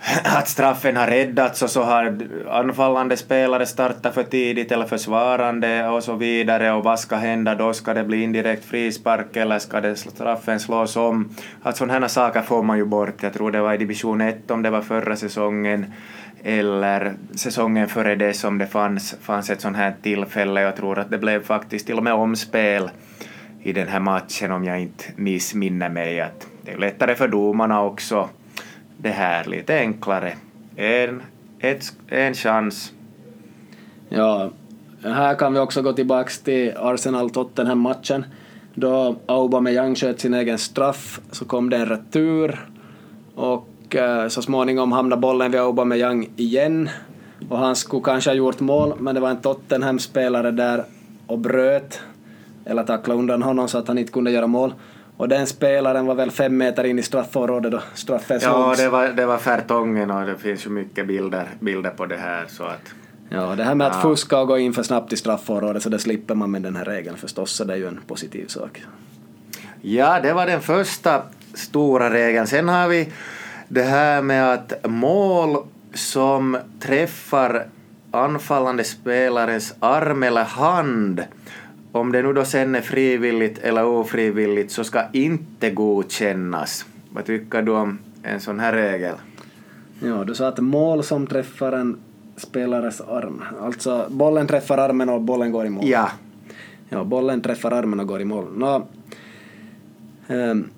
att straffen har räddats och så har anfallande spelare startat för tidigt eller försvarande och så vidare och vad ska hända då? Ska det bli indirekt frispark eller ska det straffen slås om? Att sådana här saker får man ju bort. Jag tror det var i division 1 om det var förra säsongen eller säsongen före det som det fanns, fanns ett sådant här tillfälle. Jag tror att det blev faktiskt till och med omspel i den här matchen om jag inte missminner mig. Att det är lättare för domarna också det här lite enklare. En, ett, en chans. Ja, här kan vi också gå tillbaka till Arsenal-Tottenham-matchen. Då Aubameyang sköt sin egen straff så kom det en retur och eh, så småningom hamnade bollen vid Aubameyang igen och han skulle kanske ha gjort mål men det var en Tottenham-spelare där och bröt eller tacklade undan honom så att han inte kunde göra mål. Och den spelaren var väl fem meter in i straffområdet då straffen slogs. Ja, det var, det var Färtongen och det finns ju mycket bilder, bilder på det här så att... Ja, det här med att fuska och gå in för snabbt i straffområdet så det slipper man med den här regeln förstås, så det är ju en positiv sak. Ja, det var den första stora regeln. Sen har vi det här med att mål som träffar anfallande spelarens arm eller hand om det nu då sen är frivilligt eller ofrivilligt så ska inte godkännas. Vad tycker du om en sån här regel? Ja, du sa att mål som träffar en spelares arm. Alltså bollen träffar armen och bollen går i mål. Ja. Ja, bollen träffar armen och går i mål. Nå, um,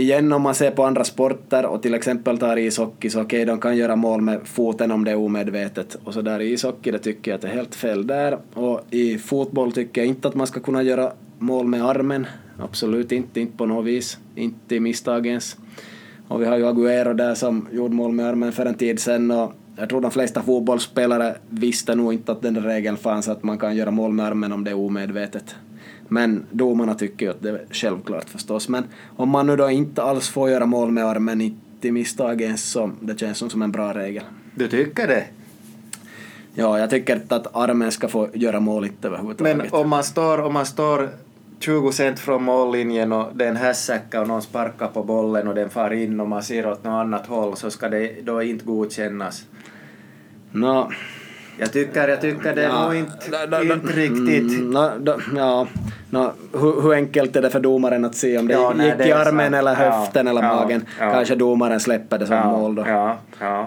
igen om man ser på andra sporter och till exempel tar ishockey så okej, okay, de kan göra mål med foten om det är omedvetet och så där i ishockey det tycker jag att det är helt fel där och i fotboll tycker jag inte att man ska kunna göra mål med armen absolut inte, inte på något vis, inte i misstagens. och vi har ju Aguero där som gjorde mål med armen för en tid sedan och jag tror de flesta fotbollsspelare visste nog inte att den regeln fanns att man kan göra mål med armen om det är omedvetet. Men domarna tycker ju att det är självklart förstås. Men om man nu då inte alls får göra mål med armen i misstag ens så det känns som en bra regel. Du tycker det? Ja, jag tycker inte att armen ska få göra mål inte överhuvudtaget. Men om man står, om man står 20 cent från mållinjen och det är en hässäcka och någon sparkar på bollen och den far in och man ser åt något annat håll så ska det då inte godkännas? No, jag tycker, jag tycker det är ja, nog inte, da, da, da, inte riktigt... Mm, no, ja, no, hur, hur, enkelt är det för domaren att se om det ja, gick nej, i armen eller höften ja, eller magen? Kanske domaren släpper det som mål då.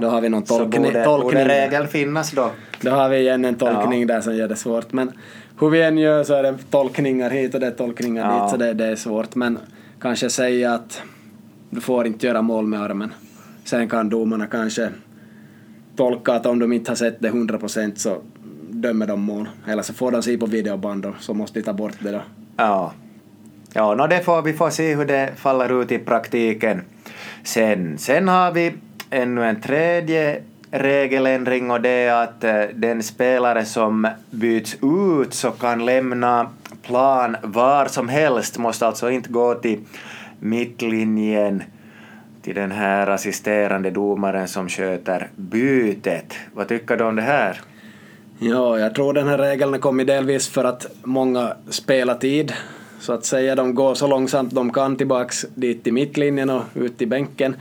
Då har vi någon tolkning. Så borde, tolkning. borde regeln finnas då? Då har vi igen en tolkning där som gör det svårt. Men hur vi än gör så är det tolkningar hit och det är tolkningar dit så det, det är svårt. Men kanske säga att du får inte göra mål med armen. Sen kan domarna kanske tolka att om de inte har sett det 100 procent så dömer de mål. Eller så får de se på videoband och så måste de ta bort det då. Ja. Ja, no det får, vi får se hur det faller ut i praktiken sen. Sen har vi ännu en tredje regeländring och det är att eh, den spelare som byts ut så kan lämna plan var som helst, måste alltså inte gå till mittlinjen till den här assisterande domaren som sköter bytet. Vad tycker du om det här? Ja, jag tror den här regeln kommit delvis för att många spelar tid. Så att säga, de går så långsamt de kan tillbaks dit till mittlinjen och ut till bänken.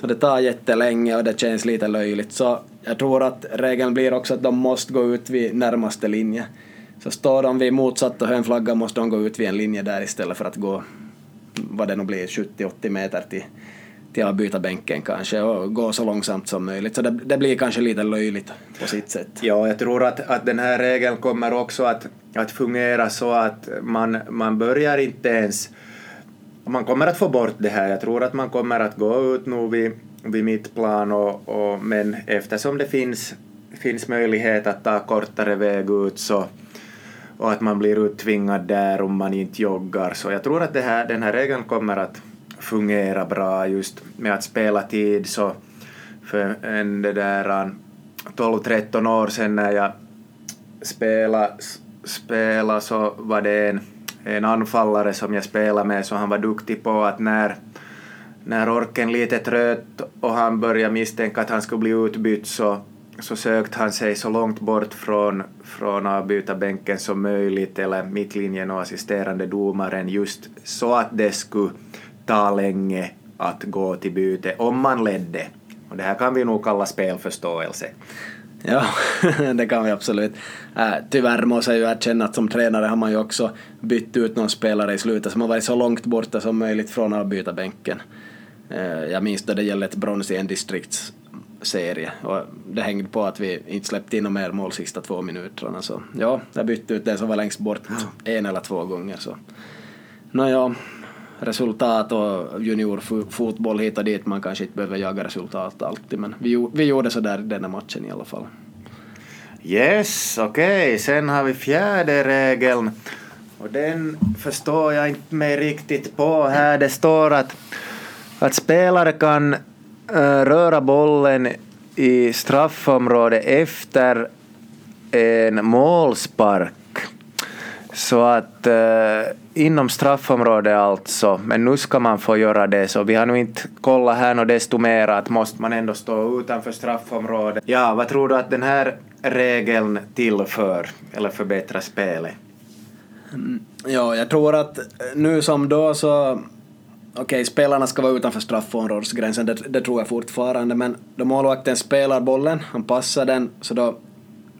Så det tar jättelänge och det känns lite löjligt. Så jag tror att regeln blir också att de måste gå ut vid närmaste linje. Så står de vid motsatta hönflaggan måste de gå ut vid en linje där istället för att gå vad det nu blir, 70-80 meter till, till att byta bänken kanske och gå så långsamt som möjligt. Så det, det, blir kanske lite löjligt på sitt sätt. Ja, jag tror att, att den här regeln kommer också att, att fungera så att man, man börjar inte ens man kommer att få bort det här. Jag tror att man kommer att gå ut nu vid, vid mittplan och, och, men eftersom det finns, finns möjlighet att ta kortare väg ut så och att man blir uttvingad där om man inte joggar så jag tror att det här, den här regeln kommer att fungera bra just med att spela tid så för en det där um, 12-13 år sedan när jag spelade, spelade så var det en en anfallare som jag spelade med så han var duktig på att när, när orken lite trött och han började misstänka att han skulle bli utbytt så, så sökte han sig så långt bort från, från avbytarbänken som möjligt eller mittlinjen och assisterande domaren just så att det skulle ta länge att gå till byte om man ledde. Och det här kan vi nog kalla spelförståelse. Ja, det kan vi absolut. Äh, tyvärr måste jag ju erkänna att som tränare har man ju också bytt ut någon spelare i slutet som har varit så långt borta som möjligt från avbytarbänken. Äh, jag minns då det gällde ett brons i en distriktsserie och det hängde på att vi inte släppte in några mer mål sista två minuterna så ja, jag bytte ut den som var längst bort en eller två gånger så. Nåja, resultat och juniorfotboll hit och dit. Man kanske inte behöver jaga resultat alltid, men vi, vi gjorde så där i denna matchen i alla fall. Yes, okej. Okay. Sen har vi fjärde regeln. Och den förstår jag inte mig riktigt på här. Det står att, att spelare kan uh, röra bollen i straffområdet efter en målspark. Så att eh, inom straffområdet alltså, men nu ska man få göra det, så vi har nu inte kollat här och desto mer att måste man ändå stå utanför straffområdet. Ja, vad tror du att den här regeln tillför eller förbättrar spelet? Mm, ja, jag tror att nu som då så Okej, okay, spelarna ska vara utanför straffområdesgränsen, det, det tror jag fortfarande, men då målvakten spelar bollen, han passar den, så då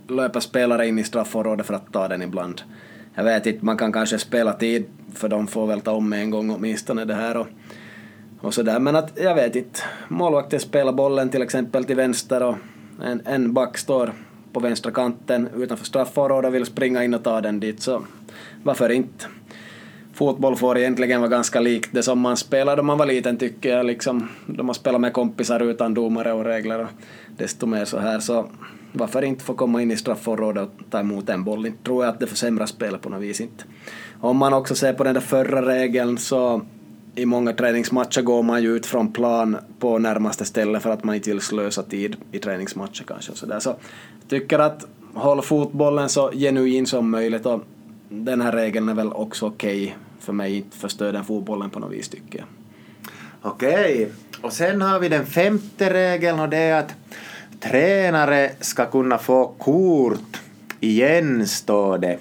löper spelare in i straffområdet för att ta den ibland jag vet inte, man kan kanske spela tid för de får väl ta om en gång åtminstone det här och, och sådär. Men att jag vet inte, målvakten spelar bollen till exempel till vänster och en, en back står på vänstra kanten utanför straffområdet och vill springa in och ta den dit så varför inte? Fotboll får egentligen vara ganska likt det som man spelade då man var liten tycker jag, liksom, då man spelade med kompisar utan domare och regler och desto mer så här så varför inte få komma in i straffområdet och ta emot en boll? Inte tror jag att det försämrar spelet på något vis inte. Om man också ser på den där förra regeln så i många träningsmatcher går man ju ut från plan på närmaste ställe för att man inte vill slösa tid i träningsmatcher kanske. Så, där. så jag tycker att håll fotbollen så genuin som möjligt och den här regeln är väl också okej okay för mig, inte förstör den fotbollen på något vis tycker jag. Okej, okay. och sen har vi den femte regeln och det är att Tränare ska kunna få kort igen, står det.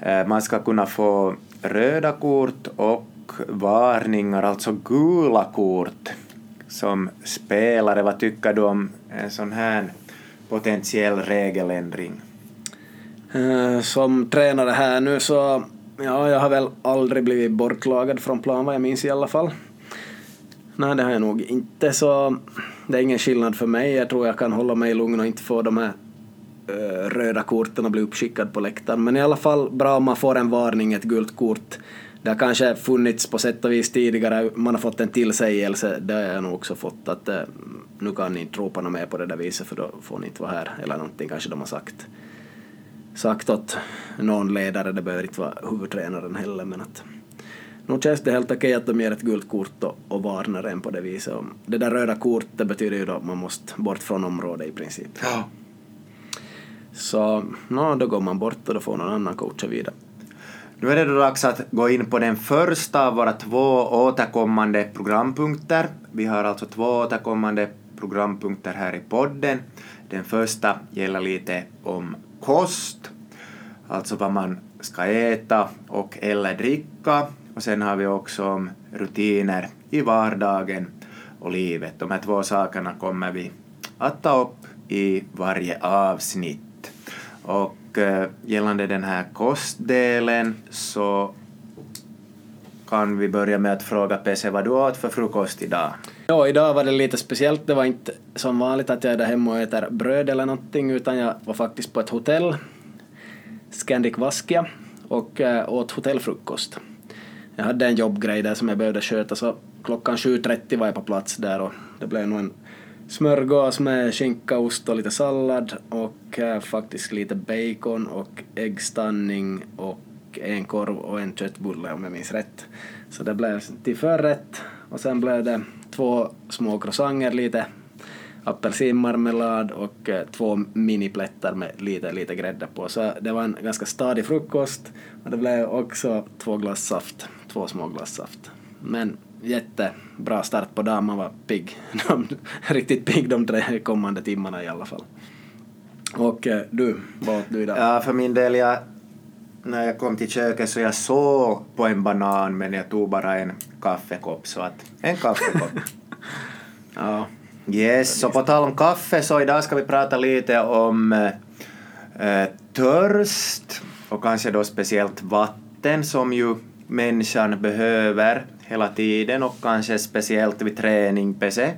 Eh, man ska kunna få röda kort och varningar, alltså gula kort som spelare. Vad tycker du om en sån här potentiell regeländring? Eh, som tränare här nu så, ja, jag har väl aldrig blivit bortlagad från plan vad jag minns i alla fall. Nej, det har jag nog inte, så det är ingen skillnad för mig. Jag tror jag kan hålla mig lugn och inte få de här uh, röda korten och bli uppskickad på läktaren. Men i alla fall bra om man får en varning, ett gult kort. Det har kanske funnits på sätt och vis tidigare, man har fått en tillsägelse, det har jag nog också fått att uh, nu kan ni inte ropa något mer på det där viset för då får ni inte vara här, eller någonting kanske de har sagt sagt åt någon ledare, det behöver inte vara huvudtränaren heller men att nu känns det helt okej att de ger ett gult kort och, och varnar en på det viset. Det där röda kortet betyder ju då att man måste bort från området i princip. Ja. Så no, då går man bort och då får någon annan coacha vidare. Nu är det då dags att gå in på den första av våra två återkommande programpunkter. Vi har alltså två återkommande programpunkter här i podden. Den första gäller lite om kost, alltså vad man ska äta och eller dricka och sen har vi också om rutiner i vardagen och livet. De här två sakerna kommer vi att ta upp i varje avsnitt. Och eh, gällande den här kostdelen så kan vi börja med att fråga PC vad du åt för frukost idag? Ja, idag var det lite speciellt. Det var inte som vanligt att jag är där hemma och äter bröd eller någonting, utan jag var faktiskt på ett hotell, Scandic Vaskia, och eh, åt hotellfrukost. Jag hade en jobbgrej där som jag behövde sköta, så klockan 7.30 var jag på plats där och det blev nog en smörgås med skinka, ost och lite sallad och äh, faktiskt lite bacon och äggstanning och en korv och en köttbulle om jag minns rätt. Så det blev till förrätt och sen blev det två små croissanter, lite apelsinmarmelad och eh, två miniplättar med lite, lite grädde på. Så det var en ganska stadig frukost och det blev också två glas saft, två små glas saft. Men jättebra start på dagen, man var pigg. riktigt pigg de tre kommande timmarna i alla fall. Och eh, du, vad åt du idag? Ja, för min del, jag, när jag kom till köket så jag såg på en banan men jag tog bara en kaffekopp så att en kaffekopp. ja. Yes, så på tal om kaffe så idag ska vi prata lite om äh, törst och kanske då speciellt vatten som ju människan behöver hela tiden och kanske speciellt vid träning, PC.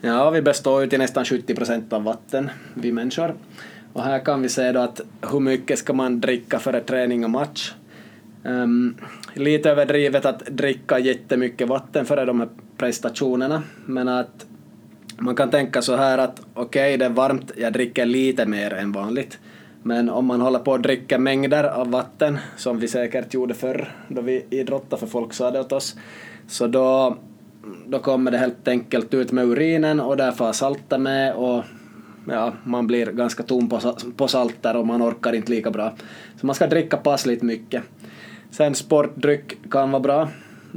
Ja, vi består ju till nästan 70 procent av vatten, vi människor. Och här kan vi se då att hur mycket ska man dricka före träning och match? Um, lite överdrivet att dricka jättemycket vatten före de här prestationerna, men att man kan tänka så här att okej, okay, det är varmt, jag dricker lite mer än vanligt. Men om man håller på att dricka mängder av vatten, som vi säkert gjorde förr då vi idrottade, för folk sa det åt oss, så då, då kommer det helt enkelt ut med urinen och där får salta med och ja, man blir ganska tom på, på salter och man orkar inte lika bra. Så man ska dricka passligt mycket. Sen sportdryck kan vara bra.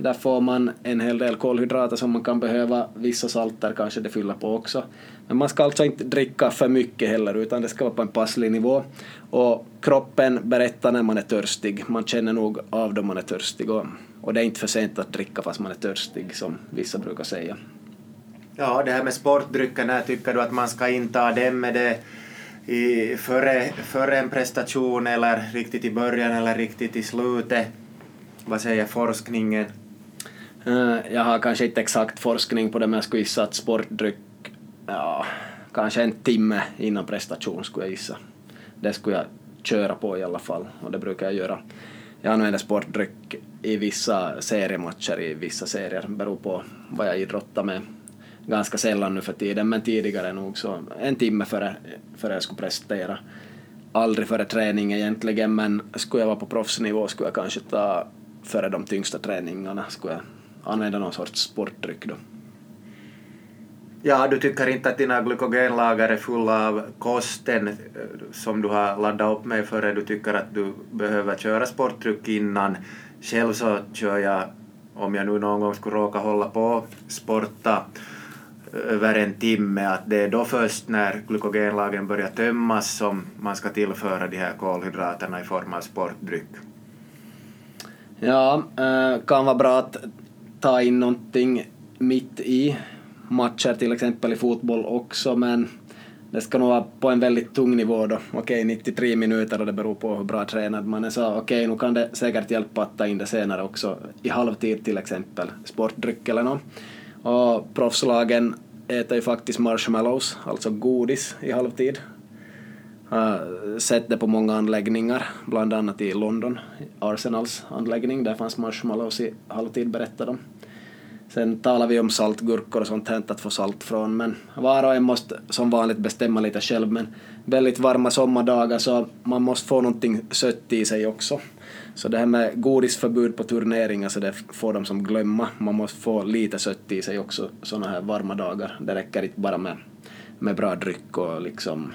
Där får man en hel del kolhydrater som man kan behöva. Vissa salter kanske det fyller på också. Men man ska alltså inte dricka för mycket heller utan det ska vara på en passlig nivå. Och kroppen berättar när man är törstig. Man känner nog av då man är törstig. Och, och det är inte för sent att dricka fast man är törstig som vissa brukar säga. Ja, det här med sportdryckerna, tycker du att man ska inta dem med det i, före, före en prestation eller riktigt i början eller riktigt i slutet? Vad säger forskningen? Eh, jag har kanske inte exakt forskning på det men jag skulle gissa att sportdryck, ja, kanske en timme innan prestation skulle jag gissa. Det skulle jag köra på i alla fall och det brukar jag göra. Jag använder sportdryck i vissa seriematcher i vissa serier, beror på vad jag idrottar med ganska sällan nu för tiden, men tidigare nog så en timme före, före jag skulle prestera. Aldrig före träning egentligen, men skulle jag vara på proffsnivå skulle jag kanske ta före de tyngsta träningarna, skulle jag använda någon sorts sportdryck då. Ja, du tycker inte att dina glykogenlager är fulla av kosten eh, som du har laddat upp med före du tycker att du behöver köra sportdryck innan. Själv så kör jag, om jag nu någon gång skulle råka hålla på sporta, över en timme, att det är då först när glykogenlagren börjar tömmas som man ska tillföra de här kolhydraterna i form av sportdryck. Ja, äh, kan vara bra att ta in någonting mitt i matcher, till exempel i fotboll också, men det ska nog vara på en väldigt tung nivå då. Okej, 93 minuter och det beror på hur bra tränad man är. Så okej, nu kan det säkert hjälpa att ta in det senare också, i halvtid till exempel, sportdryck eller något. Och proffslagen äter ju faktiskt marshmallows, alltså godis, i halvtid. Har sett det på många anläggningar, bland annat i London, Arsenals anläggning, där fanns marshmallows i halvtid berättade de. Sen talar vi om saltgurkor och sånt här att få salt från, men var och en måste som vanligt bestämma lite själv, men väldigt varma sommardagar så man måste få någonting sött i sig också. Så det här med godisförbud på turneringar så det får de som glömma. Man måste få lite sött i sig också sådana här varma dagar. Det räcker inte bara med, med bra dryck och liksom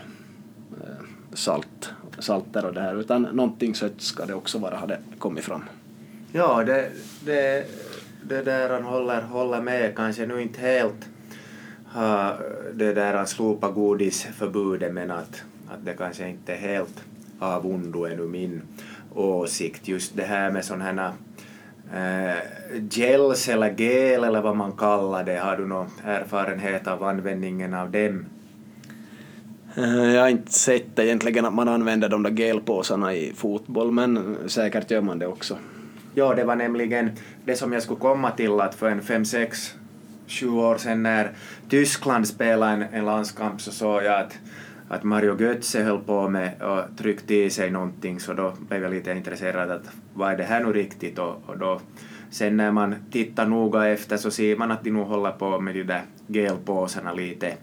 eh, salt, salter och det här utan någonting sött ska det också vara har det kommit fram. Ja, det, det, det där han håller, håller med, kanske nu inte helt ha det där han slopa godisförbudet men att, att det kanske inte är helt av ondo ännu min åsikt. Just det här med sådana här eh, gels eller gel eller vad man kallar det. Har du någon erfarenhet av användningen av dem? Eh, jag har inte sett egentligen att man använder de där gelpåsarna i fotboll, men säkert gör man det också. Ja, det var nämligen det som jag skulle komma till att för en fem sex sju år sedan när Tyskland spelade en, en landskamp så såg jag att, att Mario Götze höll på med och tryckte i sig någonting så då blev jag lite intresserad att vad är det här nu riktigt och, och då sen när man tittar noga efter så ser man att de nog håller på med de där gelpåsarna lite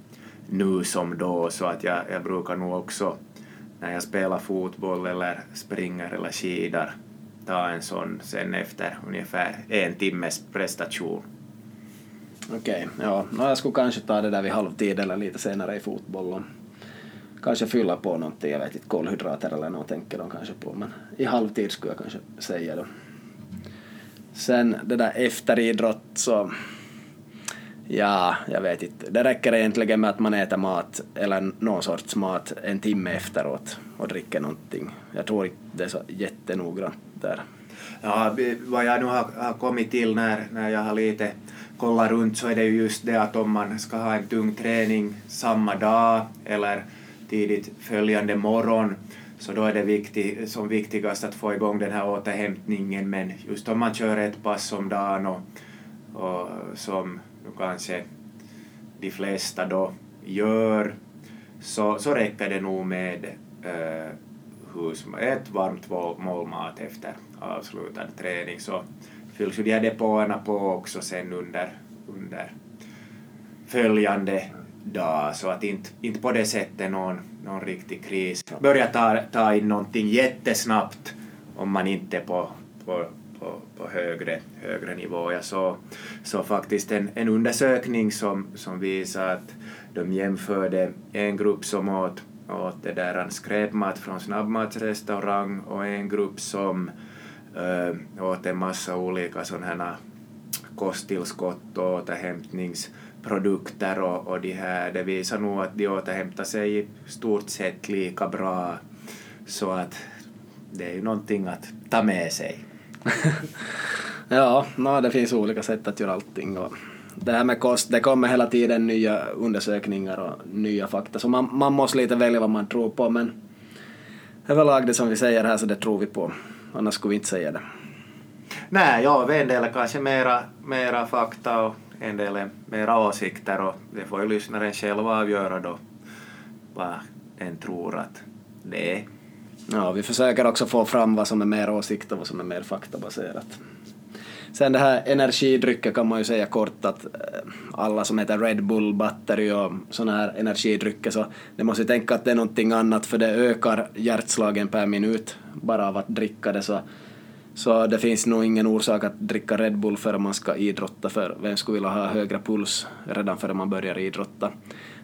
nu som då så att jag, jag brukar nog också när jag spelar fotboll eller springer eller skidor ta en sån sen efter ungefär en timmes prestation. Okej, ja. No, jag skulle kanske ta det där vid halvtid eller lite senare i fotboll och kanske fylla på någonting, jag vet inte, kolhydrater eller något tänker de kanske på, men i halvtid skulle jag kanske säga då. Sen det där efteridrott så, ja, jag vet inte. Det räcker egentligen med att man äter mat eller någon sorts mat en timme efteråt och dricker någonting. Jag tror inte det är så jättenoggrant där. Ja, vad jag nu har, har kommit till när, när jag har lite kollat runt så är det ju just det att om man ska ha en tung träning samma dag eller tidigt följande morgon så då är det viktig, som viktigast att få igång den här återhämtningen men just om man kör ett pass om dagen och, och som nu kanske de flesta då gör så, så räcker det nog med eh, hus, ett varmt mål- mat efter avslutad träning så fylls ju de här depåerna på också sen under, under följande dag så att inte, inte på det sättet någon, någon riktig kris. Börja ta, ta in någonting jättesnabbt om man inte är på, på, på, på högre, högre nivå. Jag såg så faktiskt en, en undersökning som, som visar att de jämförde en grupp som åt, åt det där skräpmat från snabbmatsrestaurang och en grupp som äh, åt en massa olika sådana här kosttillskott och återhämtningsprodukter och, och de här, det visar nog att de återhämtar sig i stort sett lika bra. Så att det är ju någonting att ta med sig. Ja, no, det finns olika sätt att göra allting. Och det här med kost, det kommer hela tiden nya undersökningar och nya fakta, så man, man måste lite välja vad man tror på, men överlag det som vi säger här så det tror vi på, annars skulle vi inte säga det. Nej, ja, en del är kanske mera, mera fakta och en del är mera åsikter och det får ju lyssnaren själv avgöra då vad den tror att det är. Ja, vi försöker också få fram vad som är mer åsikt och vad som är mer faktabaserat. Sen det här energidrycker kan man ju säga kort att eh, alla som heter Red Bull, battery och sådana här energidrycker så det måste ju tänka att det är någonting annat för det ökar hjärtslagen per minut bara av att dricka det så så det finns nog ingen orsak att dricka Red Bull före man ska idrotta för vem skulle vilja ha högre puls redan före man börjar idrotta.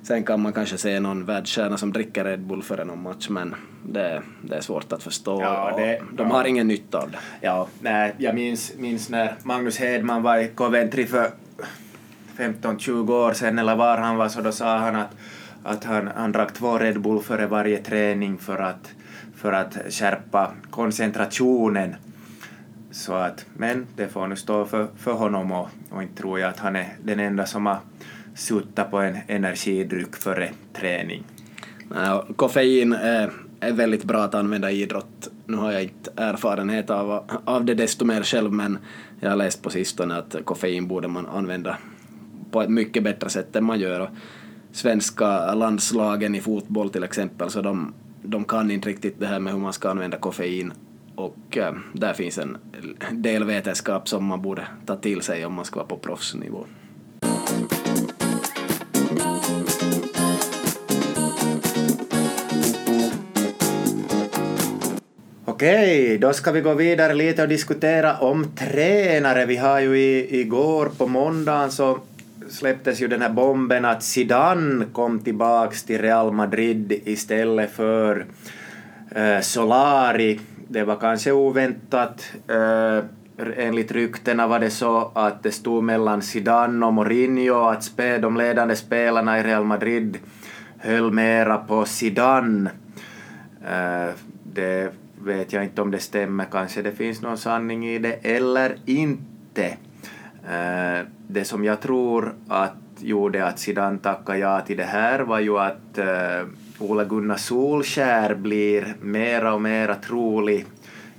Sen kan man kanske se någon världsstjärna som dricker Red Bull före någon match men det, det är svårt att förstå Ja, det- de ja. har ingen nytta av det. Ja, nej, jag minns, minns när Magnus Hedman var i Coventry för 15-20 år sedan eller var han var så då sa han att, att han, han drack två Red Bull före varje träning för att, för att skärpa koncentrationen. Så att, men det får nu stå för, för honom och, och inte tror jag att han är den enda som har sutta på en energidryck före träning. Koffein är, eh, är väldigt bra att använda i idrott. Nu har jag inte erfarenhet av, av det desto mer själv men jag har läst på sistone att koffein borde man använda på ett mycket bättre sätt än man gör. Och svenska landslagen i fotboll till exempel så de, de kan inte riktigt det här med hur man ska använda koffein och eh, där finns en del vetenskap som man borde ta till sig om man ska vara på proffsnivå. Okej, då ska vi gå vidare lite och diskutera om tränare. Vi har ju i, igår på måndagen så släpptes ju den här bomben att Zidane kom tillbaks till Real Madrid istället för eh, Solari. Det var kanske oväntat. Eh, enligt ryktena var det så att det stod mellan Zidane och Mourinho att spe, de ledande spelarna i Real Madrid höll mera på Zidane. Eh, det vet jag inte om det stämmer, kanske det finns någon sanning i det eller inte. Eh, det som jag tror att gjorde att Zidane tackade ja till det här var ju att uh, Ole Gunnar Solskär blir mera och mera trolig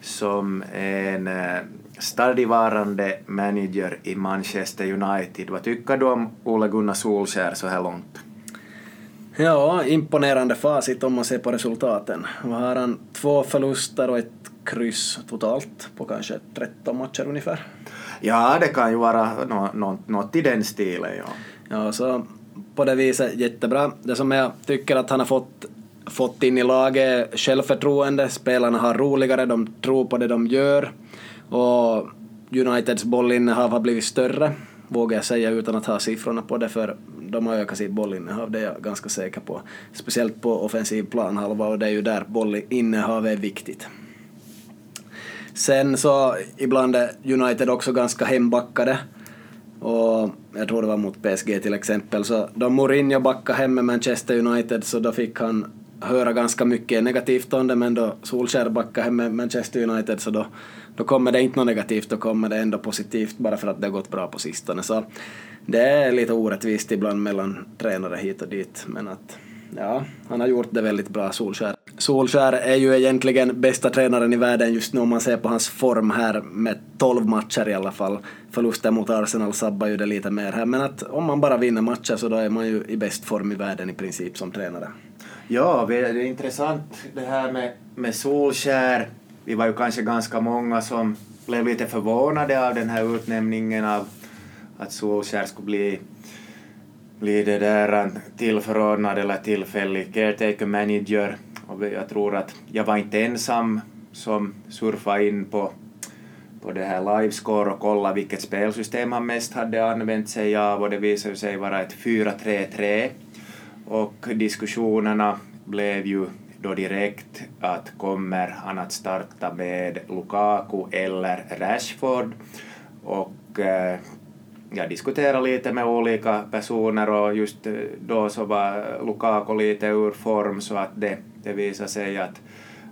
som en eh, stadigvarande manager i Manchester United. Vad tycker du om Ole Gunnar Solskär så här långt? Ja, imponerande facit om man ser på resultaten. Vad har han? Två förluster och ett kryss totalt på kanske 13 matcher ungefär. Ja, det kan ju vara något, något i den stilen, ja. Ja, så på det viset jättebra. Det som jag tycker att han har fått, fått in i laget självförtroende, spelarna har roligare, de tror på det de gör och Uniteds bollinnehav har blivit större, vågar jag säga utan att ha siffrorna på det, för de har ökat sitt bollinnehav, det är jag ganska säker på. Speciellt på offensiv planhalva och det är ju där bollinnehav är viktigt. Sen så ibland är United också ganska hembackade. Och jag tror det var mot PSG till exempel, så då Mourinho backade hem med Manchester United så då fick han höra ganska mycket negativt om det, men då Solskjaer backade hem med Manchester United så då, då kommer det inte något negativt, då kommer det ändå positivt bara för att det har gått bra på sistone. Så det är lite orättvist ibland mellan tränare hit och dit, men att ja, han har gjort det väldigt bra, Solskär. Solskär är ju egentligen bästa tränaren i världen just nu om man ser på hans form här med 12 matcher i alla fall. Förlusten mot Arsenal sabbar ju det lite mer här, men att om man bara vinner matcher så då är man ju i bäst form i världen i princip som tränare. Ja, det är intressant det här med, med Solskär. Vi var ju kanske ganska många som blev lite förvånade av den här utnämningen av att Solskär skulle bli bli det där en tillförordnad eller tillfällig caretaker manager. Och jag tror att jag var inte ensam som surfade in på, på det här livescore och kollade vilket spelsystem han mest hade använt sig av. Och det visade sig vara ett 4-3-3 och diskussionerna blev ju då direkt att kommer han att starta med Lukaku eller Rashford? Och eh, jag diskuterade lite med olika personer och just eh, då så var Lukaku lite ur form så att det, det visade sig att,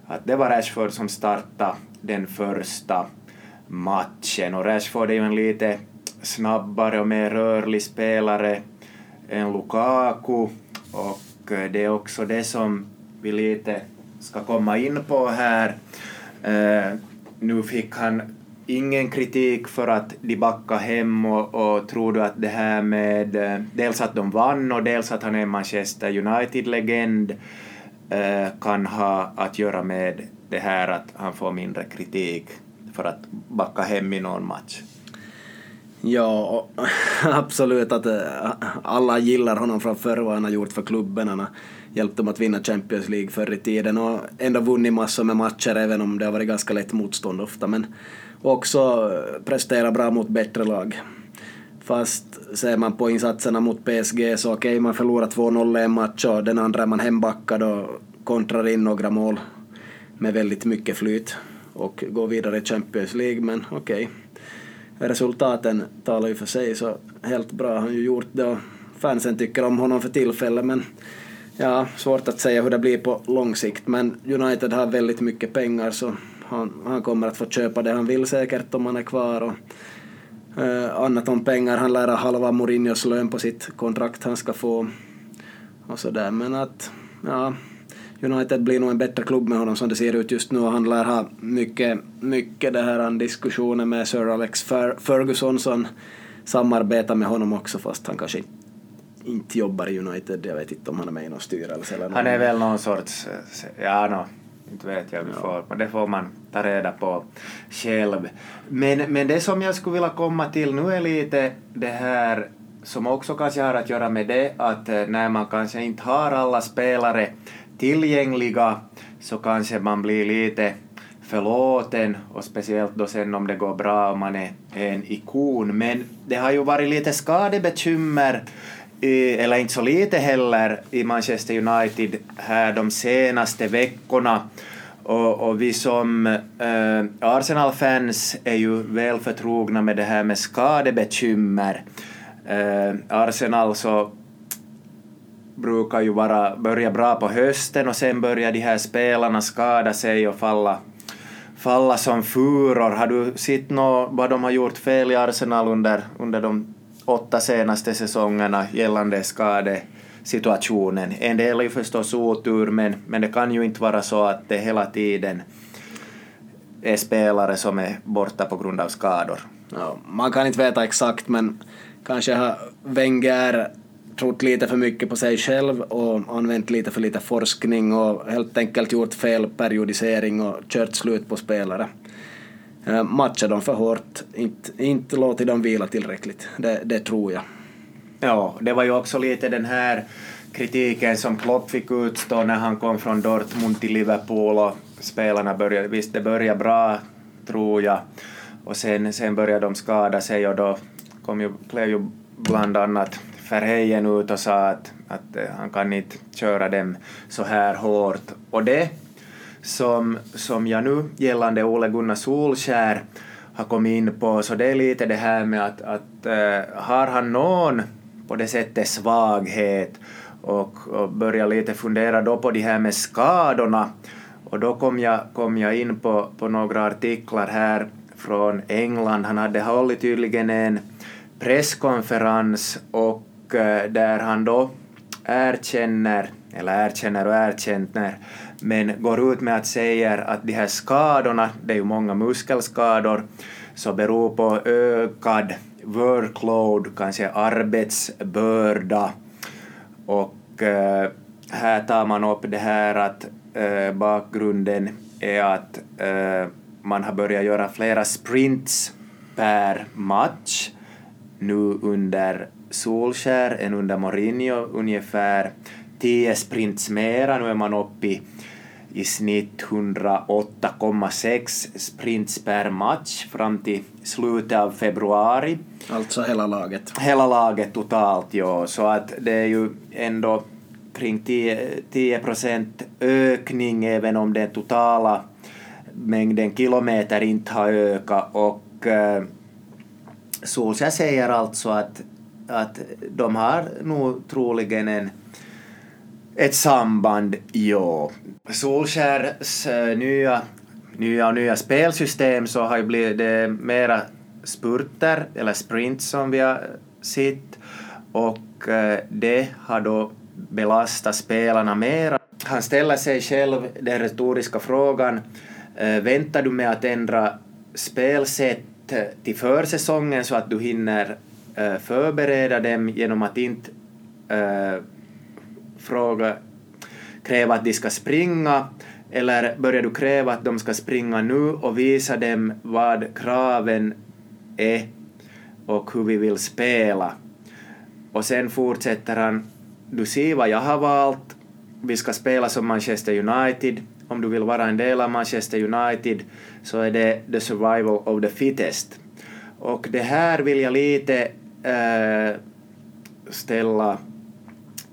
att det var Rashford som startade den första matchen och Rashford är ju en lite snabbare och mer rörlig spelare än Lukaku och eh, det är också det som vi lite ska komma in på här. Uh, nu fick han ingen kritik för att de backade hem och, och tror du att det här med eh, dels att de vann och dels att han är Manchester United-legend eh, kan ha att göra med det här att han får mindre kritik för att backa hem i någon match? Ja, absolut att eh, alla gillar honom från förr vad han har gjort för klubben. Han har hjälpt dem att vinna Champions League förr i tiden och ändå vunnit massor med matcher även om det har varit ganska lätt motstånd ofta. Men också eh, presterar bra mot bättre lag. Fast ser man på insatserna mot PSG så okej, okay, man förlorar 2-0 i en match och den andra är man hembackad och kontrar in några mål med väldigt mycket flyt och går vidare i Champions League, men okej. Okay. Resultaten talar ju för sig, så helt bra har han ju gjort det och fansen tycker om honom för tillfället, men ja, svårt att säga hur det blir på lång sikt, men United har väldigt mycket pengar så han, han kommer att få köpa det han vill säkert om han är kvar. Och, eh, annat om pengar, han lär halva Mourinhos lön på sitt kontrakt han ska få. Och sådär. Men att, ja, United blir nog en bättre klubb med honom som det ser ut just nu och han lär ha mycket, mycket det här diskussioner med Sir Alex Ferguson som samarbetar med honom också fast han kanske inte jobbar i United. Jag vet inte om han är med i någon styrelse eller någon. Han är väl någon sorts, ja no, inte vet jag, vi får, men det får man ta reda på själv. Men, men det som jag skulle vilja komma till nu är lite det här som också kanske har att göra med det att eh, när man kanske inte har alla spelare tillgängliga så kanske man blir lite förlåten och speciellt då sen om det går bra om man är en ikon. Men det har ju varit lite skadebekymmer eller inte så lite heller, i Manchester United här de senaste veckorna. Och, och vi som äh, Arsenal-fans är ju väl förtrogna med det här med skadebekymmer. Äh, Arsenal så brukar ju vara, börja bra på hösten och sen börjar de här spelarna skada sig och falla, falla som furor. Har du sett något vad de har gjort fel i Arsenal under, under de åtta senaste säsongerna gällande skadesituationen? En del är ju förstås otur, men, men det kan ju inte vara så att det hela tiden är spelare som är borta på grund av skador. Ja, man kan inte veta exakt, men kanske har Wenger trott lite för mycket på sig själv och använt lite för lite forskning och helt enkelt gjort fel periodisering och kört slut på spelare. Eh, matcha dem för hårt, inte, inte låtit dem vila tillräckligt, det, det tror jag. Ja, det var ju också lite den här kritiken som Klopp fick utstå när han kom från Dortmund till Liverpool och spelarna började, visst det började bra tror jag och sen, sen började de skada sig och då kom ju, blev ju bland annat Verheyen ut och sa att, att eh, han kan inte köra dem så här hårt. Och det som, som jag nu gällande Ole Gunnar Solskär har kommit in på, så det är lite det här med att, att äh, har han någon på det sättet svaghet och, och börja lite fundera då på det här med skadorna och då kom jag, kom jag in på, på några artiklar här från England. Han hade hållit tydligen en presskonferens och äh, där han då erkänner, eller erkänner och erkänner, men går ut med att säga att de här skadorna, det är ju många muskelskador, så beror på ökad workload, kanske arbetsbörda. Och eh, här tar man upp det här att eh, bakgrunden är att eh, man har börjat göra flera sprints per match nu under Solskär än under Mourinho, ungefär 10 sprints mera. Nu är man uppe i, i snitt 108,6 sprints per match fram till slutet av februari. Alltså hela laget? Hela laget totalt, ja. Så att det är ju ändå kring 10 procent ökning även om den totala mängden kilometer inte har ökat och äh, Solskjaer säger alltså att, att de har nog troligen en, ett samband, ja. Solskjärs nya nya, och nya spelsystem så har ju blivit det mera spurter, eller sprints som vi har eh, sett, och eh, det har då belastat spelarna mera. Han ställer sig själv den retoriska frågan väntar du med att ändra spelsätt till försäsongen så att du hinner förbereda dem genom att inte fråga, kräva att de ska springa eller börjar du kräva att de ska springa nu och visa dem vad kraven är och hur vi vill spela. Och sen fortsätter han, du ser vad jag har valt, vi ska spela som Manchester United, om du vill vara en del av Manchester United så är det the survival of the fittest. Och det här vill jag lite äh, ställa,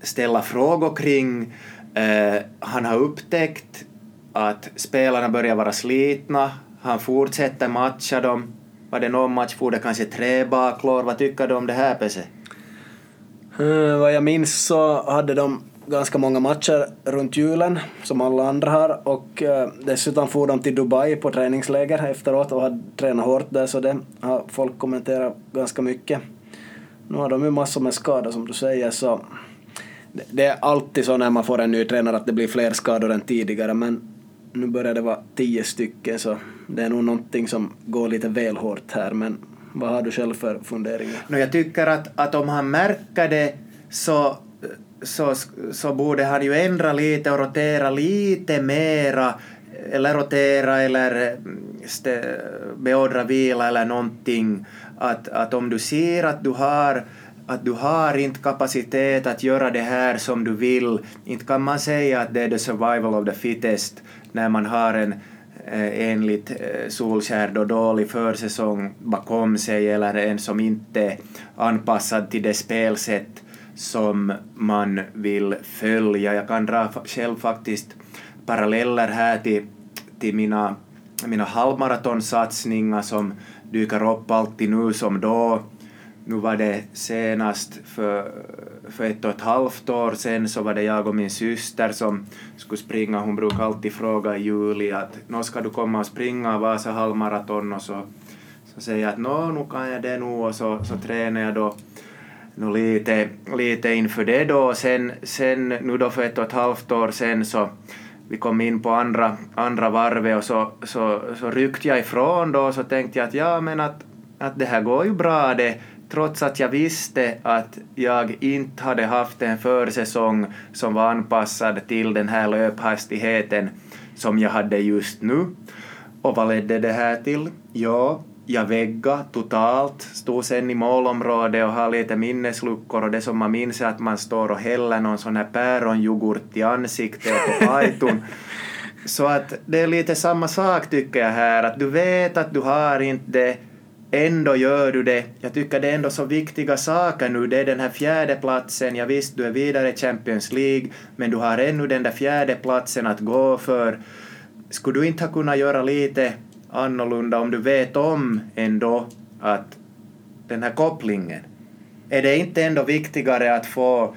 ställa frågor kring. Eh, han har upptäckt att spelarna börjar vara slitna, han fortsätter matcha dem. Var det någon match for det kanske tre baklår? Vad tycker du om det här Pese? Mm, vad jag minns så hade de ganska många matcher runt julen, som alla andra har, och eh, dessutom for de till Dubai på träningsläger efteråt och hade tränat hårt där, så det har folk kommenterat ganska mycket. Nu har de ju massor med skador som du säger, så det, är alltid så när man får en ny tränare att det blir fler skador än tidigare, men nu börjar det vara tio stycken, så det är nog någonting som går lite väl hårt här, men vad har du själv för funderingar? No, jag tycker att, att om han märker det så så, så borde han ju ändra lite och rotera lite mera eller rotera eller mm, beordra vila eller någonting. Att, att om du ser att du har att du har inte kapacitet att göra det här som du vill, inte kan man säga att det är the survival of the fittest när man har en eh, enligt eh, Solskär då dålig försäsong bakom sig eller en som inte är anpassad till det spelsätt som man vill följa. Jag kan dra själv faktiskt paralleller här till, till mina, mina halvmaratonsatsningar som dyker upp alltid nu som då nu var det senast för, för ett och ett halvt år sedan så var det jag och min syster som skulle springa. Hon brukar alltid fråga i juli att nå ska du komma och springa Vasa halvmaraton och så, så säger jag att nå nu kan jag det nu och så, så tränar jag då nu lite, lite inför det då. Sen, sen nu då för ett och ett halvt år sen så vi kom in på andra, andra varvet och så, så, så ryckte jag ifrån då och så tänkte jag att ja men att, att det här går ju bra det trots att jag visste att jag inte hade haft en försäsong som var anpassad till den här löphastigheten som jag hade just nu. Och vad ledde det här till? Ja, jag vägga totalt, stod sen i målområdet och har lite minnesluckor och det som man minns är att man står och häller någon sån här päronyoghurt i ansiktet på pajton. Så att det är lite samma sak tycker jag här, att du vet att du har inte det, ändå gör du det. Jag tycker det är ändå så viktiga saker nu, det är den här fjärde platsen, jag visst du är vidare i Champions League, men du har ännu den där fjärde platsen att gå för. Skulle du inte ha kunnat göra lite annorlunda om du vet om ändå att den här kopplingen, är det inte ändå viktigare att få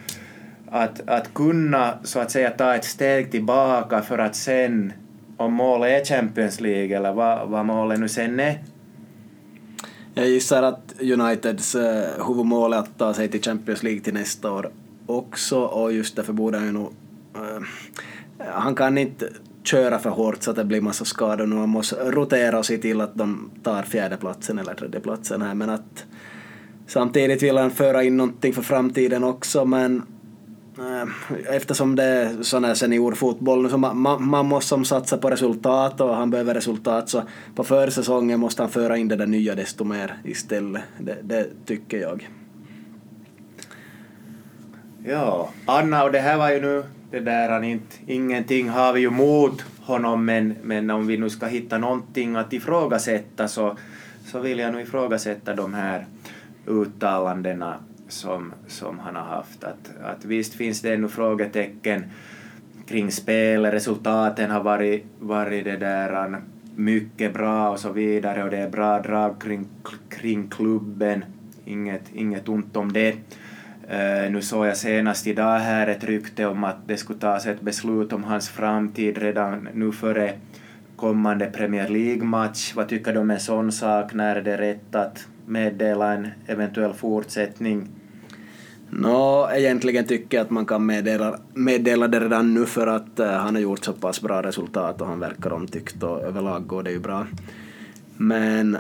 att, att kunna så att säga ta ett steg tillbaka för att sen, om målet är Champions League eller vad, vad målet nu sen är? Jag gissar att Uniteds eh, huvudmål är att ta sig till Champions League till nästa år också och just därför borde han ju nog... Eh, han kan inte köra för hårt så att det blir massa skador nu. Man måste rotera och se till att de tar fjärdeplatsen eller tredjeplatsen här men att samtidigt vill han föra in någonting för framtiden också men Eh, eftersom det är sån här seniorfotboll nu så man, man, man måste som satsa på resultat och han behöver resultat så på försäsongen måste han föra in det där nya desto mer istället. Det, det tycker jag. Ja, Anna och det här var ju nu det där han inte, ingenting har vi ju mot honom men, men om vi nu ska hitta någonting att ifrågasätta så, så vill jag nu ifrågasätta de här uttalandena som, som han har haft. Att, att visst finns det ännu frågetecken kring spel, resultaten har varit, varit det där mycket bra och så vidare och det är bra drag kring, kring klubben, inget, inget ont om det. Uh, nu såg jag senast idag här ett rykte om att det skulle tas ett beslut om hans framtid redan nu före kommande Premier League-match. Vad tycker du om en sån sak? När är det rätt att meddela en eventuell fortsättning? Nå, egentligen tycker jag att man kan meddela, meddela det redan nu för att uh, han har gjort så pass bra resultat och han verkar omtyckt och överlag går det ju bra. Men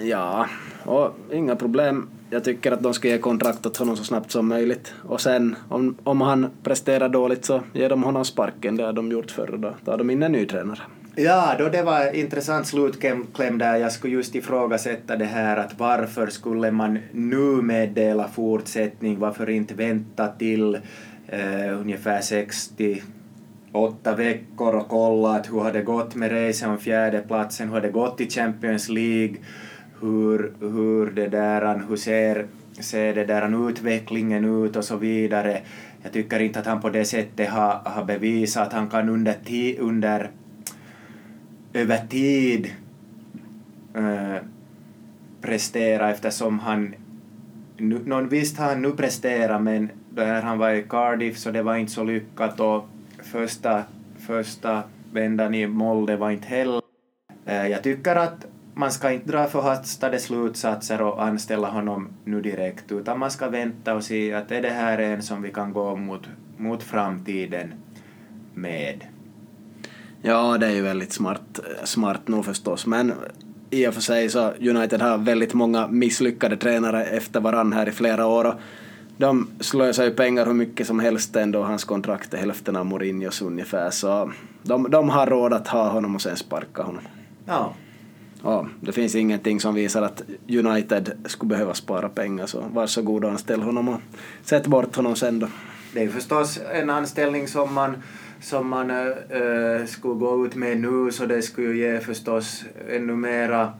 ja, och inga problem jag tycker att de ska ge kontrakt åt honom så snabbt som möjligt. Och sen om, om han presterar dåligt så ger de honom sparken, det har de gjort förr och då tar de in en ny tränare. Ja, då det var intressant slutkläm där. Jag skulle just ifrågasätta det här att varför skulle man nu meddela fortsättning, varför inte vänta till eh, ungefär 68 veckor och kolla att hur har det gått med racen om fjärdeplatsen, hur har det gått i Champions League, hur, hur, det där, hur ser, ser det där utvecklingen ut och så vidare. Jag tycker inte att han på det sättet har, har bevisat att han kan under, ti, under över tid äh, prestera eftersom han nu, någon, visst har han nu presterat men när han var i Cardiff så det var inte så lyckat och första, första vändan i Molde var inte heller. Äh, jag tycker att man ska inte dra förhastade slutsatser och anställa honom nu direkt, utan man ska vänta och se att är det här en som vi kan gå mot, mot framtiden med. Ja, det är ju väldigt smart, smart nog förstås, men i och för sig så United har väldigt många misslyckade tränare efter varann här i flera år och de slösar ju pengar hur mycket som helst ändå, hans kontrakt är hälften av Mourinhos ungefär, så de, de har råd att ha honom och sen sparka honom. Ja, ja, det finns ingenting som visar att United skulle behöva spara pengar så varsågod och anställ honom och sätt bort honom sen då. Det är förstås en anställning som man som man äh, skulle gå ut med nu så det skulle ju ge förstås ännu mera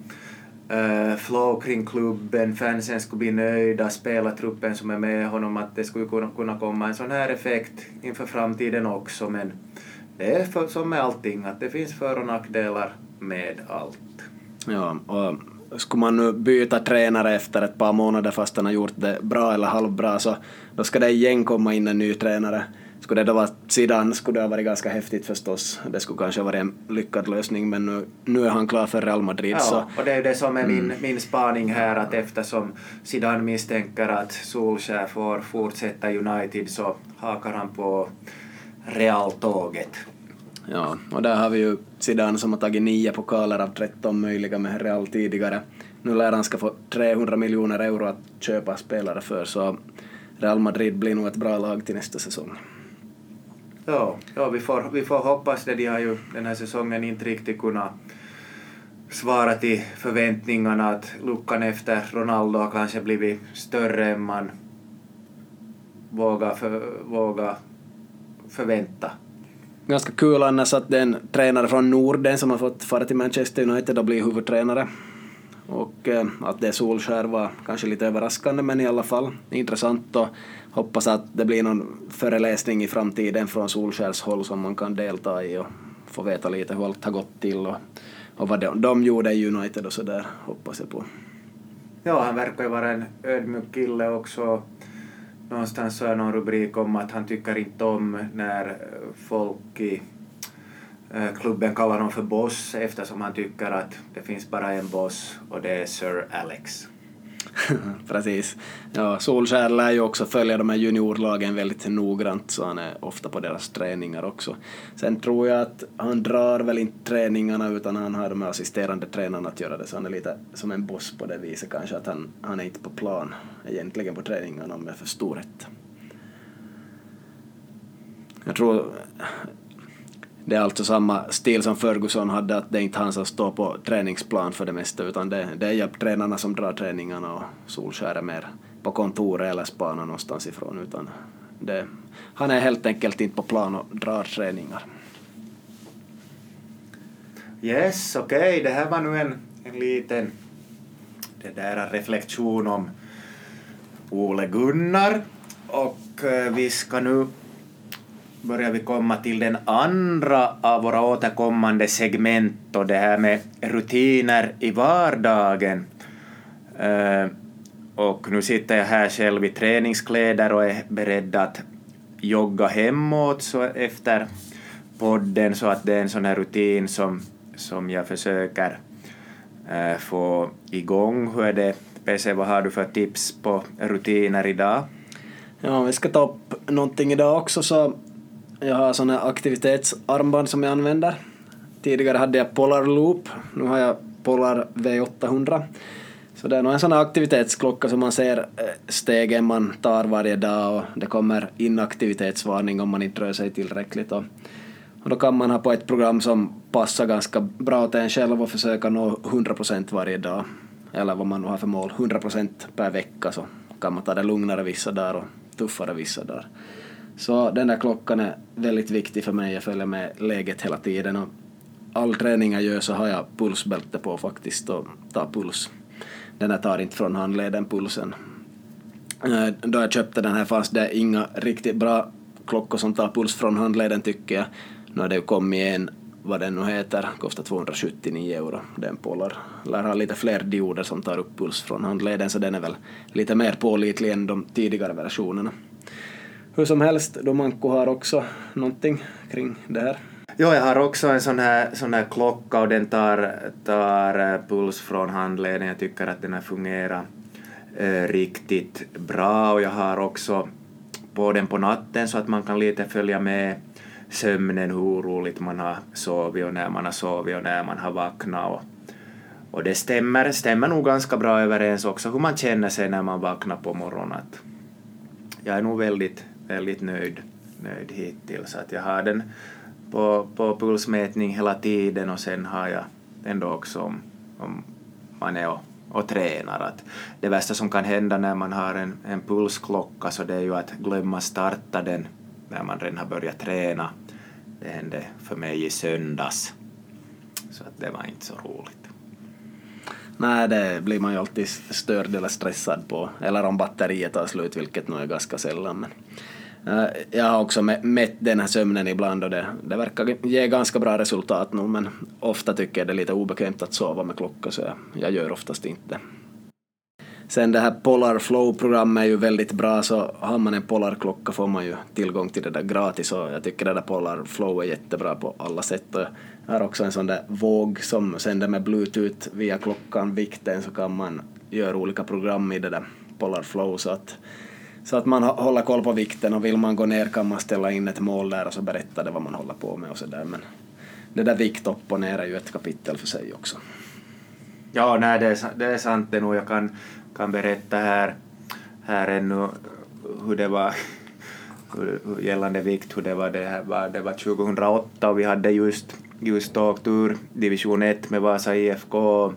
äh, flow kring klubben, fansen skulle bli nöjda, spelartruppen som är med honom, att det skulle kunna, kunna komma en sån här effekt inför framtiden också men det är för, som med allting, att det finns för och nackdelar med allt. Ja, och skulle man nu byta tränare efter ett par månader fast han har gjort det bra eller halvbra så då ska det igen komma in en ny tränare. Skulle det då vara Zidane skulle det ha varit ganska häftigt förstås. Det skulle kanske ha varit en lyckad lösning men nu, nu är han klar för Real Madrid. Ja, så, och det är det som är min, Mm. min spaning här att eftersom Zidane misstänker att Solskjaer får fortsätta United så hakar han på Real-tåget. ja, och där har vi ju Zidane som har tagit nio pokaler av 13 möjliga med Real tidigare. Nu lär han ska få 300 miljoner euro att köpa spelare för så Real Madrid blir nog ett bra lag till nästa säsong. Ja, ja vi, får, vi får hoppas det. De har ju den här säsongen inte riktigt kunnat svara till förväntningarna att luckan efter Ronaldo har kanske blivit större än man vågar, för, vågar förvänta. Ganska kul annars att det är en tränare från Norden som har fått fara till Manchester United och bli huvudtränare. Och eh, att det är Solskär var kanske lite överraskande men i alla fall intressant och hoppas att det blir någon föreläsning i framtiden från Solskärs håll som man kan delta i och få veta lite hur allt har gått till och, och vad de, de gjorde i United och sådär, hoppas jag på. Ja, han verkar ju vara en ödmjuk kille också. Någonstans så är någon rubrik om att han tycker inte om när folk i eh, klubben kallar honom för boss eftersom han tycker att det finns bara en boss och det är Sir Alex. Precis. Ja, Solskär lär ju också följa de här juniorlagen väldigt noggrant så han är ofta på deras träningar också. Sen tror jag att han drar väl inte träningarna utan han har de här assisterande tränarna att göra det så han är lite som en boss på det viset kanske att han, han är inte på plan egentligen på träningarna om jag förstår rätt. Jag tror det är alltså samma stil som Ferguson hade, att det är inte han som står på träningsplan för det mesta, utan det, det är hjälptränarna som drar träningarna och Solskär är mer på kontoret eller spanar någonstans ifrån, utan det, han är helt enkelt inte på plan och drar träningar. Yes, okej, det här var nu en, en liten det där reflektion om Ole Gunnar och eh, vi ska nu börjar vi komma till den andra av våra återkommande segment och det här med rutiner i vardagen. Eh, och nu sitter jag här själv i träningskläder och är beredd att jogga hemåt så efter podden så att det är en sån här rutin som, som jag försöker eh, få igång. Hur är det, PC, vad har du för tips på rutiner idag? Ja, om vi ska ta upp någonting idag också så jag har såna aktivitetsarmband som jag använder. Tidigare hade jag Polar Loop, nu har jag Polar V800. Så det är nog en sån här aktivitetsklocka som man ser eh, stegen man tar varje dag och det kommer inaktivitetsvarning om man inte rör sig tillräckligt. Och, och då kan man ha på ett program som passar ganska bra till en själv och försöka nå 100% varje dag. Eller vad man nu har för mål, 100% per vecka så kan man ta det lugnare vissa dagar och tuffare vissa dagar. Så den där klockan är väldigt viktig för mig, jag följer med läget hela tiden och all träning jag gör så har jag pulsbälte på faktiskt och tar puls. Den här tar inte från handleden pulsen. Eh, då jag köpte den här fanns det inga riktigt bra klockor som tar puls från handleden tycker jag. Nu har det ju kommit en, vad den nu heter, kostar 279 euro. Den Polar lär ha lite fler dioder som tar upp puls från handleden så den är väl lite mer pålitlig än de tidigare versionerna. Hur som helst, Domanko har också någonting kring det här. Jo, jag har också en sån här, sån här klocka och den tar, tar eh, puls från handleden. Jag tycker att den har fungerat eh, riktigt bra och jag har också på den på natten så att man kan lite följa med sömnen, hur roligt man har sovit och när man har sovit och när man har vaknat. Och, och det stämmer, stämmer nog ganska bra överens också hur man känner sig när man vaknar på morgonen. Att jag är nog väldigt, väldigt nöjd, nöjd hittills. Att jag har den på, på pulsmätning hela tiden och sen har jag ändå också om, om man är och, och tränar. Att det värsta som kan hända när man har en, en pulsklocka så det är ju att glömma starta den när man redan har börjat träna. Det hände för mig i söndags. Så att det var inte så roligt. Nej, det blir man ju alltid störd eller stressad på. Eller om batteriet tar slut, vilket nog är ganska sällan. Men, Eh, jag har också mätt den här sömnen ibland och det, det verkar ge ganska bra resultat nu men ofta tycker jag det är lite obekvämt att sova med klocka så jag, jag gör oftast inte det. Sen det här Polar Flow-programmet är ju väldigt bra så har man en Polar-klocka får man ju tillgång till det där gratis och jag tycker det där Polar Flow är jättebra på alla sätt och jag har också en sån där våg som sänder med bluetooth via klockan, vikten så kan man göra olika program i det där Polar Flow så att så att man håller koll på vikten och vill man gå ner kan man ställa in ett mål där och så berättar det vad man håller på med och sådär men det där vikt upp och ner är ju ett kapitel för sig också. Ja, nej, det, är, det är sant det nog. Jag kan, kan berätta här, här ännu hur det var hur, hur gällande vikt, hur det var. Det, här var. det var 2008 och vi hade just, just åkt ur division 1 med Vasa IFK. Vi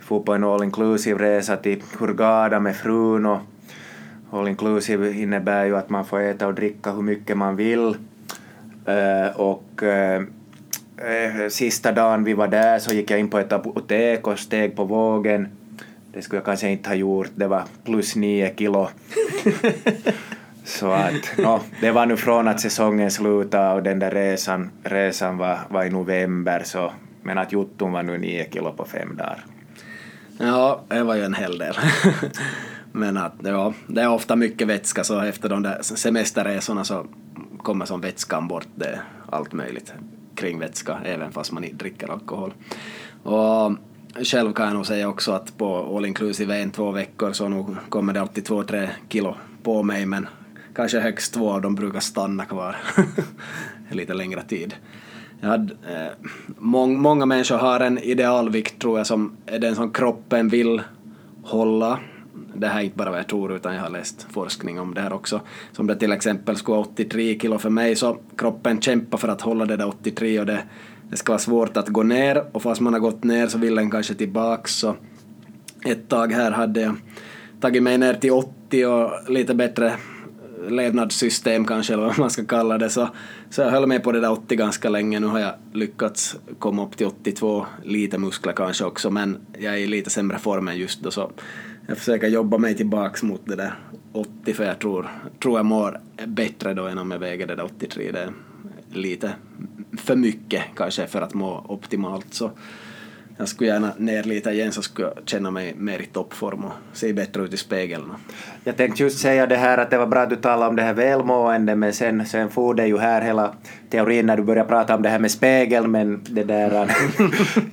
for på en all inclusive resa till Hurghada med frun och all inclusive innebär ju att man får äta och dricka hur mycket man vill. Eh, och eh, eh, sista dagen vi var där så gick jag in på ett apotek och steg på vågen. Det skulle jag kanske inte ha gjort, det var plus nio kilo. så att, no, det var nu från att säsongen slutade och den där resan, resan var, var i november så men att jotton var nu nio kilo på fem dagar. Ja, det var ju en hel del. Men att, ja, det är ofta mycket vätska så efter de där semesterresorna så kommer som vätskan bort. Det är allt möjligt kring vätska även fast man inte dricker alkohol. Och själv kan jag nog säga också att på all inclusive en, två veckor så nog kommer det alltid två, tre kilo på mig men kanske högst två av dem brukar stanna kvar lite längre tid. Jag hade, eh, mång, många människor har en idealvikt tror jag som är den som kroppen vill hålla. Det här är inte bara vad jag tror utan jag har läst forskning om det här också. Som det till exempel skulle vara 83 kilo för mig så kroppen kämpar för att hålla det där 83 och det, det ska vara svårt att gå ner och fast man har gått ner så vill den kanske tillbaks så ett tag här hade jag tagit mig ner till 80 och lite bättre levnadssystem kanske, eller vad man ska kalla det. Så, så jag höll med på det där 80 ganska länge. Nu har jag lyckats komma upp till 82, lite muskler kanske också, men jag är i lite sämre form än just då. Så jag försöker jobba mig tillbaks mot det där 80, för jag tror, tror jag mår bättre då än om jag väger det där 83. Det är lite för mycket kanske för att må optimalt. Så jag skulle gärna ner lite igen så skulle jag känna mig mer i toppform och se bättre ut i spegeln. Jag tänkte just säga det här att det var bra att du talade om det här välmående men sen, sen for det ju här hela teorin när du började prata om det här med spegeln men det där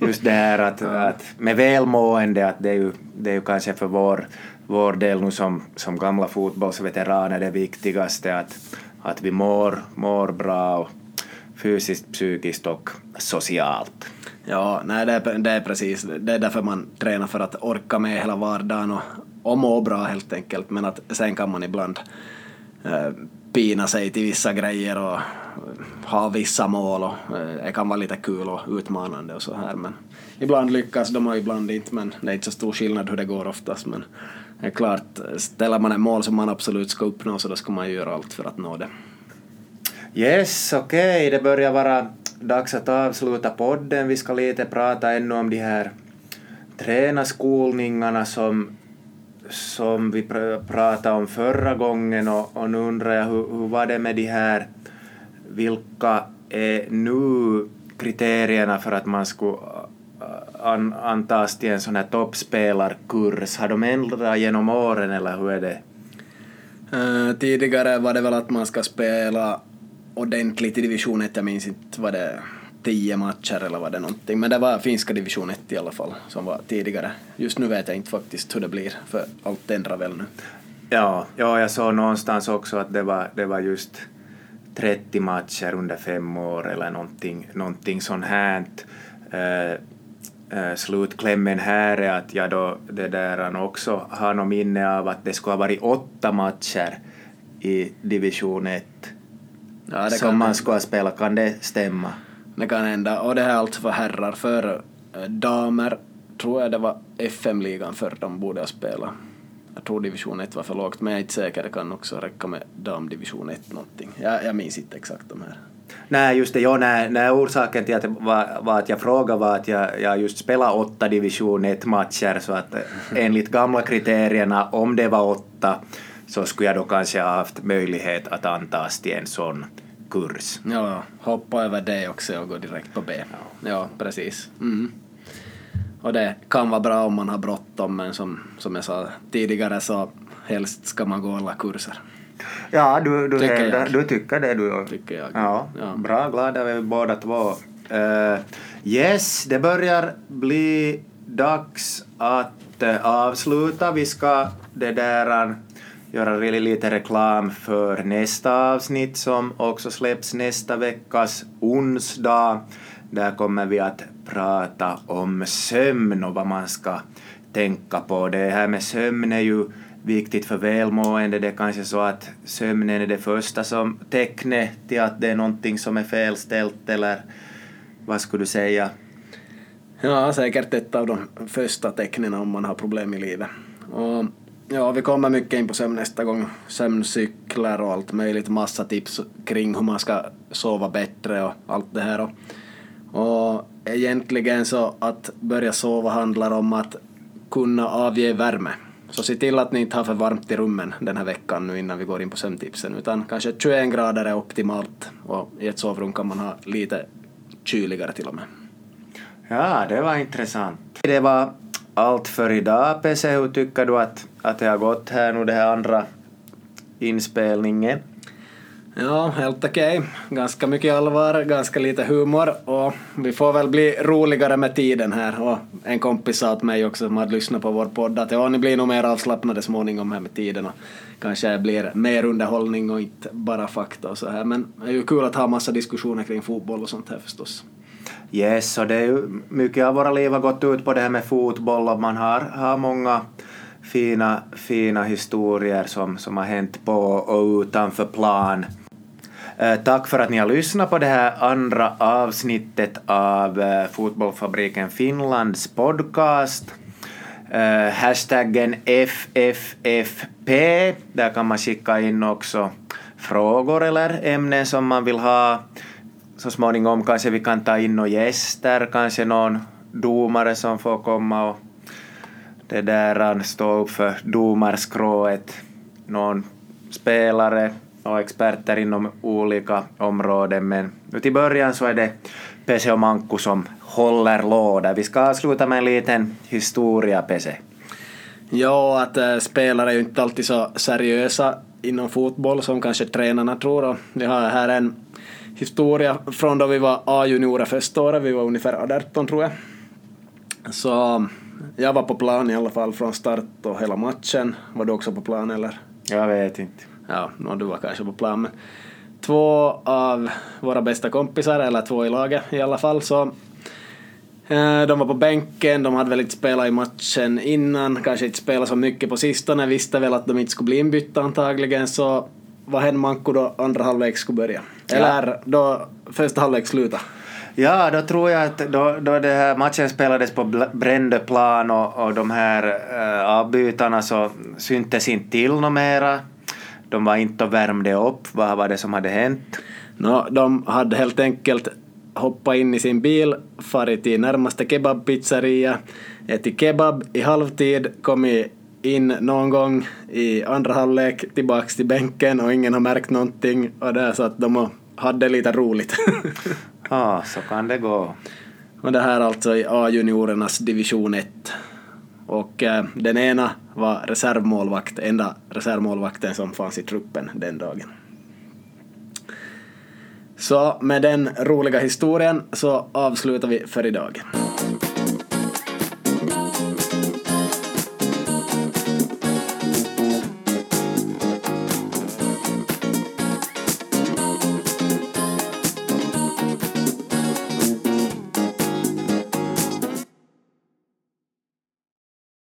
just det här att, att med välmående att det är ju, det är ju kanske för vår, vår del nu som, som gamla fotbollsveteraner det viktigaste att, att vi mår, mår bra och fysiskt, psykiskt och socialt. Ja, nej, det är, det är precis. Det är därför man tränar för att orka med hela vardagen och, och må bra helt enkelt. Men att sen kan man ibland eh, pina sig till vissa grejer och eh, ha vissa mål och eh, det kan vara lite kul och utmanande och så här. Men ibland lyckas de och ibland inte. Men det är inte så stor skillnad hur det går oftast. Men det är klart, ställer man ett mål som man absolut ska uppnå så då ska man göra allt för att nå det. Yes, okej, det börjar vara dags att avsluta podden. Vi ska lite prata ännu om de här tränarskolningarna som, som vi pr pratade om förra gången och, och nu undrar jag hur, hur var det med de här, vilka är nu kriterierna för att man skulle äh, an, antas till en sån här toppspelarkurs? Har de ändrat genom åren eller hur är det? Uh, tidigare var det väl att man ska spela ordentligt i division 1, jag minns inte vad det tio matcher eller vad det någonting, men det var finska division 1 i alla fall som var tidigare. Just nu vet jag inte faktiskt hur det blir, för allt ändrar väl nu. Ja, ja, jag såg någonstans också att det var, det var just 30 matcher under fem år eller någonting, någonting sånt här. Uh, uh, slutklämmen här är att jag då det där också har något minne av att det skulle ha varit åtta matcher i division 1 Ja, som man skulle ha spelat. Kan det stämma? Det kan hända, och det här är allt för herrar. För eh, damer tror jag det var FM-ligan för de borde ha spelat. Jag tror division 1 var för lågt, men jag är inte säker. Det kan också räcka med damdivision 1 någonting. Jag, jag minns inte exakt de här. Nej, just det. Jo, nej, nej, orsaken till att, var, var att jag frågade var att jag, jag just spelade åtta division 1-matcher, så att enligt gamla kriterierna, om det var åtta, så skulle jag då kanske ha haft möjlighet att antas till en sån kurs. Ja, hoppa över det också och gå direkt på B. Ja, ja precis. Mm. Och det kan vara bra om man har bråttom, men som, som jag sa tidigare så helst ska man gå alla kurser. Ja, du, du, Tycker hävdar, jag. du tycker det du. Tycker jag. Ja, Ja. bra, glada vi båda två. Uh, yes, det börjar bli dags att eh, avsluta. Vi ska det där uh, göra really lite reklam för nästa avsnitt som också släpps nästa veckas onsdag. Där kommer vi att prata om sömn och vad man ska tänka på. Det här med sömn är ju viktigt för välmående. Det är kanske så att sömnen är det första som tecknet till att det är någonting som är felställt eller vad skulle du säga? Ja, säkert ett av de första tecknen om man har problem i livet. Och ja, vi kommer mycket in på sömn nästa gång. Sömncykler och allt möjligt. Massa tips kring hur man ska sova bättre och allt det här. Och, och egentligen så att börja sova handlar om att kunna avge värme. Så se till att ni inte har för varmt i rummen den här veckan nu innan vi går in på sömntipsen, utan kanske 21 grader är optimalt och i ett sovrum kan man ha lite kyligare till och med. Ja, det var intressant. Det var allt för idag, PC. Hur tycker du att, att det har gått här nu, den här andra inspelningen? Ja, helt okej. Ganska mycket allvar, ganska lite humor och vi får väl bli roligare med tiden här. Och en kompis sa åt mig också som hade lyssnat på vår podd att ja, ni blir nog mer avslappnade småningom här med tiden och kanske blir mer underhållning och inte bara fakta och så här. Men det är ju kul att ha massa diskussioner kring fotboll och sånt här förstås. Yes, och det är ju mycket av våra liv har gått ut på det här med fotboll och man har, har många fina, fina historier som, som har hänt på och utanför plan. Eh, tack för att ni har lyssnat på det här andra avsnittet av eh, Fotbollfabriken Finlands podcast. Eh, hashtaggen FFFP, där kan man skicka in också frågor eller ämnen som man vill ha. Så småningom kanske vi kan ta in några gäster, kanske någon domare som får komma och det där stå upp för domarskrået. Någon spelare och experter inom olika områden. Men nu till början så är det Pese och Manku som håller låda. Vi ska avsluta med en liten historia, Pese. Ja, att äh, spelare är ju inte alltid så seriösa inom fotboll som kanske tränarna tror. Och vi har här en historia från då vi var A-juniorer första året, vi var ungefär 18 tror jag. Så jag var på plan i alla fall från start och hela matchen. Var du också på plan eller? Jag vet inte. Ja, no, du var kanske på plan. Men två av våra bästa kompisar, eller två i laget i alla fall, så eh, de var på bänken, de hade väl inte spelat i matchen innan, kanske inte spelat så mycket på sistone, visste väl att de inte skulle bli inbytta antagligen, så vad hände Manko då andra halvlek skulle börja? Eller då första halvlek slutade? Ja, då tror jag att då, då det här matchen spelades på Bl- Brändöplan och, och de här äh, avbytarna så syntes inte till något mera. De var inte och värmde upp. Vad var det som hade hänt? No, de hade helt enkelt hoppat in i sin bil, farit till närmaste kebabpizzeria, ätit kebab i halvtid, kommit in någon gång i andra halvlek, tillbaks till bänken och ingen har märkt någonting och där så att de hade lite roligt. Ja, så kan det gå. och det här alltså i A-juniorernas division 1. Och eh, den ena var reservmålvakt, enda reservmålvakten som fanns i truppen den dagen. Så med den roliga historien så avslutar vi för idag.